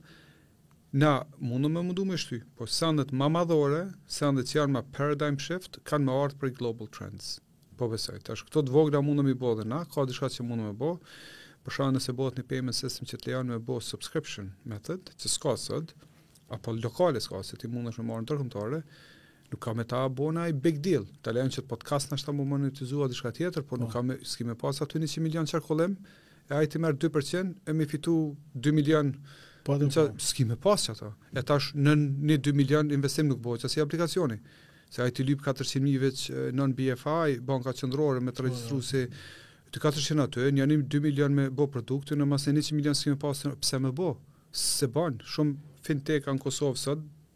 Na mundëm me u mundu me shty, po sendet ma madhore, sendet që janë ma paradigm shift, kanë me ardhë prej global trends. Po besoj. Tash këto të vogla mundëm me i bo dhe na, ka diçka që mundëm me bo. Për shembull, nëse bëhet një payment system që të lejon me bo subscription method, që s'ka sot, apo lokale s'ka, se ti mundesh me marrë ndërkombëtare, Nuk ka me ta bo ni big deal. Të lejon qët podcast ndoshta me monetizu diçka tjetër, por po. nuk ka me, s'ki me pas aty 100 milion qarkullim, e hajt e merr 2% e mi fitu 2 milion po a po. s'ki me pas që ato. E tash në një 2 milion investim nuk bëhet qësi aplikacioni. Se ai t'i lyp 400 mijë veç NBFI, banka qendrore me të po, regjistru, si ke 400 aty, një një 2 milion me bo produktin, ndërsa 100 milion s'ki me pas pse me bo. Se ban, shumë fintech në Kosovë sot,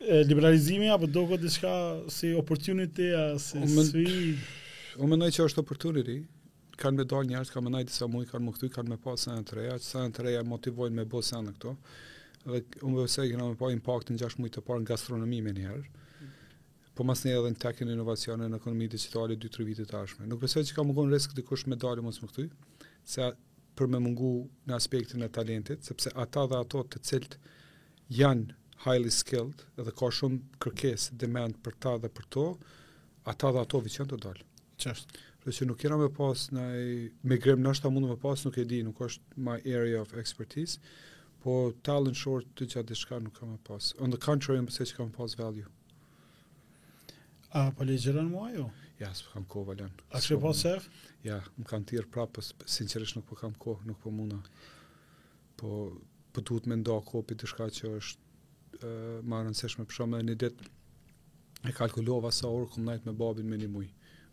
E, liberalizimi a po e sheh këtë diçka si opportunity, a si unë si... Unë mendoj që është opportunity, kanë me dalë njerëz, kanë me nejtë disa muj, kanë me u kthy, kanë me pa sene të reja, që senet e reja i motivojnë me bo sene këtu. Dhe unë besoj kena me pa impaktin gjashtë mujt e parë në gastronomi menjëherë, po masnej edhe në tech e inovacion e në ekonomi digitale 2-3 vitet e ardhshme. Nuk besoj që ka me konë risk dikush me dalë mos me u kthy, se për me mungu në aspektin e talentit, sepse ata dhe ato të cilët janë highly skilled dhe ka shumë kërkesë, demand për ta dhe për to, ata dhe ato veç janë të dalë. Qështë? Dhe që nuk kena me pas një migrim ndoshta mundet me pas, nuk e di, nuk është my area of expertise, po talent shortage a diçka nuk ka me pas. On the contrary, unë besoj që ka me pas value. A po ligjëron ma a jo? Ja, s'po kam kohë valla. A që po shef? Ja, ma kanë thirrë prapë, sinqerisht nuk po kam kohë, nuk po muna. Po, po duhet me nda kohë për çka që është e, ma rëndësishme për shembull një ditë e kalkulova sa orë kom nejtë me babin me një muj.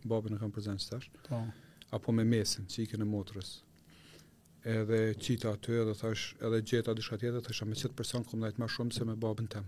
Babin e kam prezent tash. Po. Apo me mesën, çikën e motrës. Edhe qita aty edhe thash, edhe gjeta dishka tjetër, thashë me qët person kom nejtë ma shumë se me babin tem.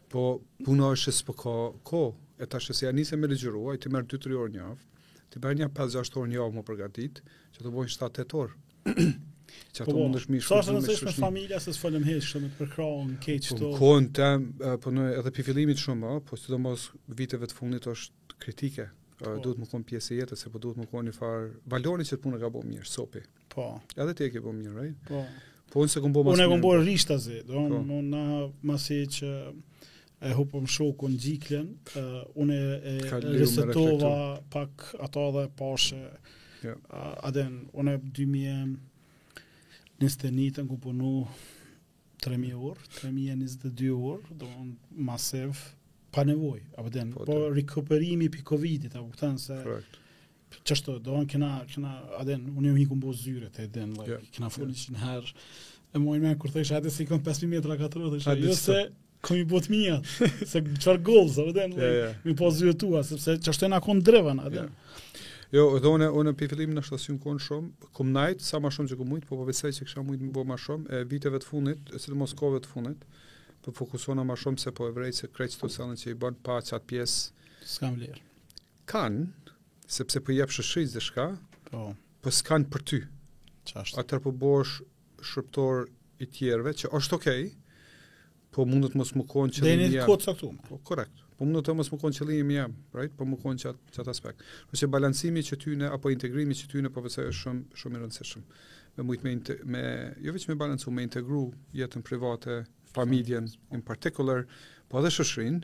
Po puna është që s'po kam kohë. E tash që s'e ja nisa me ligjëru, t'i merr 2-3 orë n'javë, t'i merr një 5-6 orë n'javë me përgatit, që t'bohen 7-8 orë. që ato po, po. mundesh me i shumë shumë shumë shumë familja se s'folëm hiç shumë të përkrahin, keq po, të... Po, kohën të temë, po në edhe prej fillimit shumë, po sidomos viteve të fundit është kritike, po. duhet me konë pjesë e jetës, se po duhet me konë një farë valori që të punë ka bo mirë, sopi. Po. Po. Edhe ti e ke bën mirë, right? Po. Po unë s'e kum bën më. Unë e kum bën rishtazi, do po. unë masi që e hupëm shokun Çiklen, uh, unë e, e resetova pak ato dhe pashë, yeah. uh, aden, unë e 2000, njëzetenjëtën kum punu 3.000 orë, 3.022 orë, domethënë masiv, pa nevojë, apo den, po, po rikuperimi prej Covidit, apo këtanë se, Correct. Qështë të dohen, kena, kena, aden, unë jam hi këmë bo zyret aden, like, yeah. kena folë yeah. një herë, e moj mend kur thashë, aden, s'i kom 5.000 metra katrorë, jo se, kom m'i bo t'mijat, se qërë gollë, sa aden, like, yeah, yeah. m'i bo zyret tua, sepse qështu na konfirmon, aden. Yeah. Jo, edhe unë unë prej fillimit në shtasion kon shumë, kom nejt sa më shumë që kom mujt, po po besoj se kisha mujt me bo më shumë, e viteve të fundit, e sidomos kohëve të fundit, po fokusohna më shumë se po e vrej se krejt këto sene që i bën pa qat pjesë. S'kanë vlerë. Kan, sepse po jep shoqërisë diçka, po. po s'kan për ty. Qashtu. Atëherë po bohesh shërbëtor i tjerve, që është okej, okay, po mundet mos me konë që dhe një... Dhe një kodë sa këtu. Po, korekt. Po mundet mos me konë që dhe një jam, right? Po me konë që atë aspekt. Po që balancimi që the ti, apo integrimi që the ti, po besoj është shumë, shumë i rëndësishëm. Me mujtë me, me, jo veç me balancu, me integru jetën private, familjen, in particular, po edhe shoqërinë,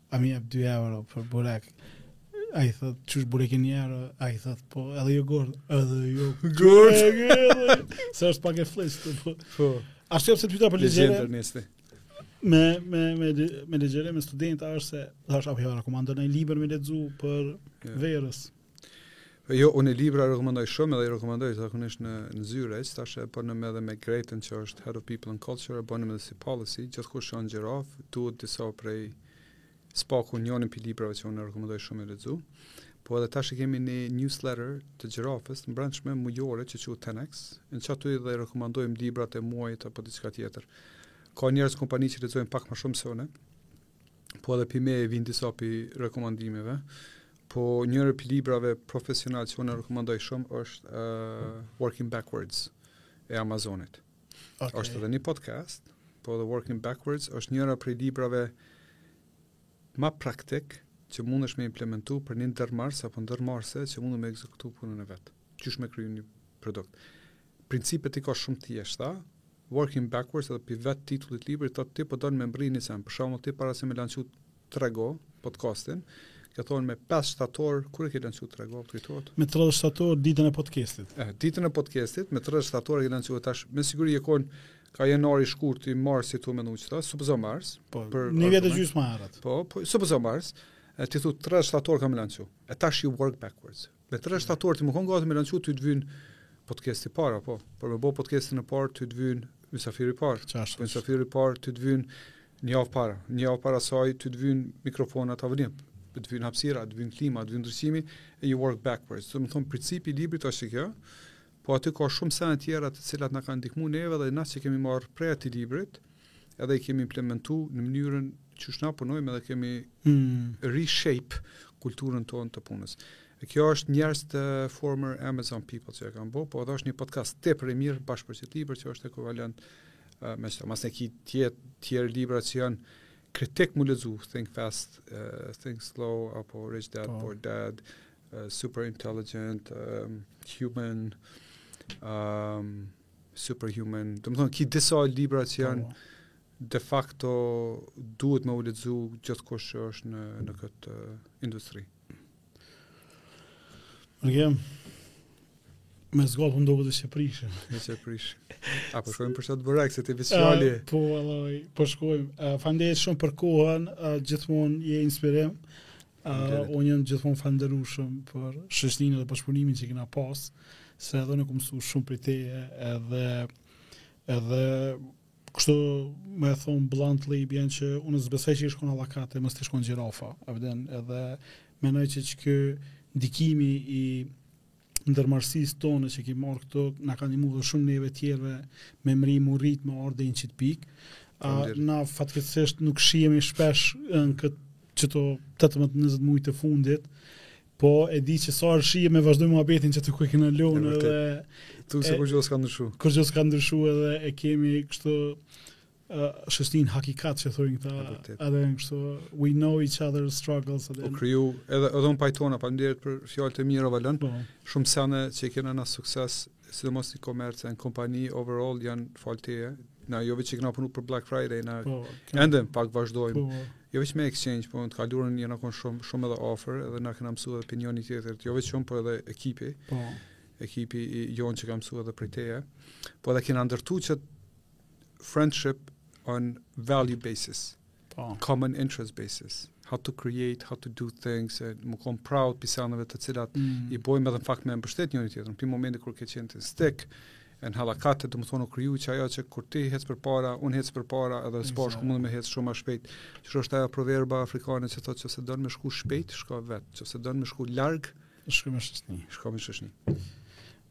A m'i jep dy euro për burek? Ai thot, qysh bureku një euro? Ai thot, po, edhe jogurt, edhe jogurt, se është pak e flesh të po. Po. Arsyeja pse pyta për ligjëru? Me, me, me, me ligjëru, me studenta është se, deshta a po ju rekomandon naj libër me lexu për yeah. verës. Jo, unë libra rekomendoj shumë edhe i rekomendoj zakonisht në në zyrë, e tash e bëmë edhe me Gretën që është Head of People and Culture, e bëmë si policy, gjithkush që është n'Gjirafa, duhet disa prej, s'paku njërin prej librave që unë rekomendoj shumë me lexu. Po edhe tash e kemi një newsletter të Gjirafës të mbrendshme mujore që quhet 10X, ku qaty edhe rekomendojmë librat e muajit apo diçka tjetër. Ka njerëz n'kompani që lexojnë pak më shumë se unë, Po edhe prej meje vijnë disa pi rekomandimeve. Po njëra prej librave profesional që unë rekomandoj shumë është uh, Working Backwards e Amazonit. Okay. është edhe një podcast, po The Working Backwards është njëra prej librave ma praktik që mundesh me implementu për një ndërmarrës apo ndërmarrëse që mund me ekzekutu punën e vet. Qysh me kryu një produkt. Principet i ka shumë të thjeshta, Working backwards edhe pi vetë titullit librit thotë ti po don me mbrri ni sen, për shembull ti para se me lançu Trego, podcastin, ke thonë me 5 shtator, kur e ke lançu Trego, të kujtohet? Me 30 shtator ditën e podcastit. Eh, ditën e podcastit, me 30 shtator e ke lançu tash, me siguri e kon ka janari shkurti marsi tu menu qita, supozo mars. Po, për, një vjet e gjysë ma herët. Po, po, supozo mars, e ti thu 30 shtator kom lançu, e tash you work backwards. Me tre shtator ti me kon gati me lançu ty të vyn podcasti i parë, po për me bo podcastin e parë ty të vyn mysafiri i parë. Mysafiri i parë ty të vyn një javë para. Një javë para saj ty të vyn mikrofona ta vejmë. Të vyn hapësira, të vyn klima, të vyn ndriçimi e you work backwards. Domethon principi i librit është kjo. Po aty ka shumë sene tjera të cilat na kanë ndihmu neve dhe na që kemi marrë prej ati librit, edhe i kemi implementu në mënyrën qysh na punojme dhe kemi mm. reshape kulturën tonë të punës. E kjo është njerëz të former Amazon people që e kanë bo, po edhe është një podcast tepër i mirë bash për qit libër që është ekuivalent uh, me shto. Masnej ki tjetër tjerë libra që janë kritik me lexu, Think Fast, uh, Think Slow, apo Rich Dad, po. Poor Dad, super intelligent, um, human, um, superhuman. Domethonë ki disa libra që janë oh. de facto duhet me i lexu gjithkush që është në në këtë uh, industri. Okej. Okay. Me zgjedh ma, duket se s'prish. S'prish. A po shkojmë për qat burek, se t'visi ali. Uh, po, ajde, po shkojmë. Uh, Faleminderit shumë për kohën, uh, gjithmonë je inspirim. Uh, unë jam gjithmonë falënderushëm për shoqërinë dhe bashkëpunimin që kena pas, se edhe unë kam mësu shumë prej teje, edhe edhe kështu me e thon bluntly bien që unë s'besoj që ish kon allakate, mos t'ish kon Gjirafa. Evden edhe menoj që qiky ndikimi i ndërmarrësisë tonë që ki marrë këtu, na ka ndihmu edhe shumë neve tjerëve me mri, mu rrit, me ardh në qit pikë. Na fatkeqësisht nuk shihemi shpesh në këto qëto 18-20 mujt e fundit, po e di që sa herë shihemi, vazhdojmë muhabetin qaty ku e kena lënë dhe... Thuse kurgjo s'ka ndryshu. Kurgjo s'ka ndryshu edhe e kemi kështu është është një hakikat që thojnë këta edhe kështu we know each other's struggles edhe o kryu edhe edhe unë pajtona faleminderit për fjalët e mira Valon po. shumë sene që i kena na sukses sidomos në e-commerce në kompani overall janë falë teje na jo veç që kena punu për Black Friday na po, ende pak vazhdojmë po. jo veç me exchange po në të kalumen jena konë shumë shum edhe afër edhe na kena mësu edhe pi njoni tjetrit jo veç unë po edhe ekipi po. ekipi i jonë që ka mësu edhe prej teje po edhe kena ndërtu që friendship on value basis, pa. Po. common interest basis, how to create, how to do things, edhe me kon proud për senet të cilat mm. i bojmë edhe në fakt me mbështet njëri tjetrin. Në këtë moment kur ke qenë të stick, e në halakate, domethonë u kriju që ajo që kur ti hec për para, unë hec për para, edhe së bashku mund me hec shumë ma shpejt. Që është ajo proverba afrikane që thotë nëse don me shku shpejt, shko vetë, nëse don me shku larg, shko me shoqni. Shko me shoqni.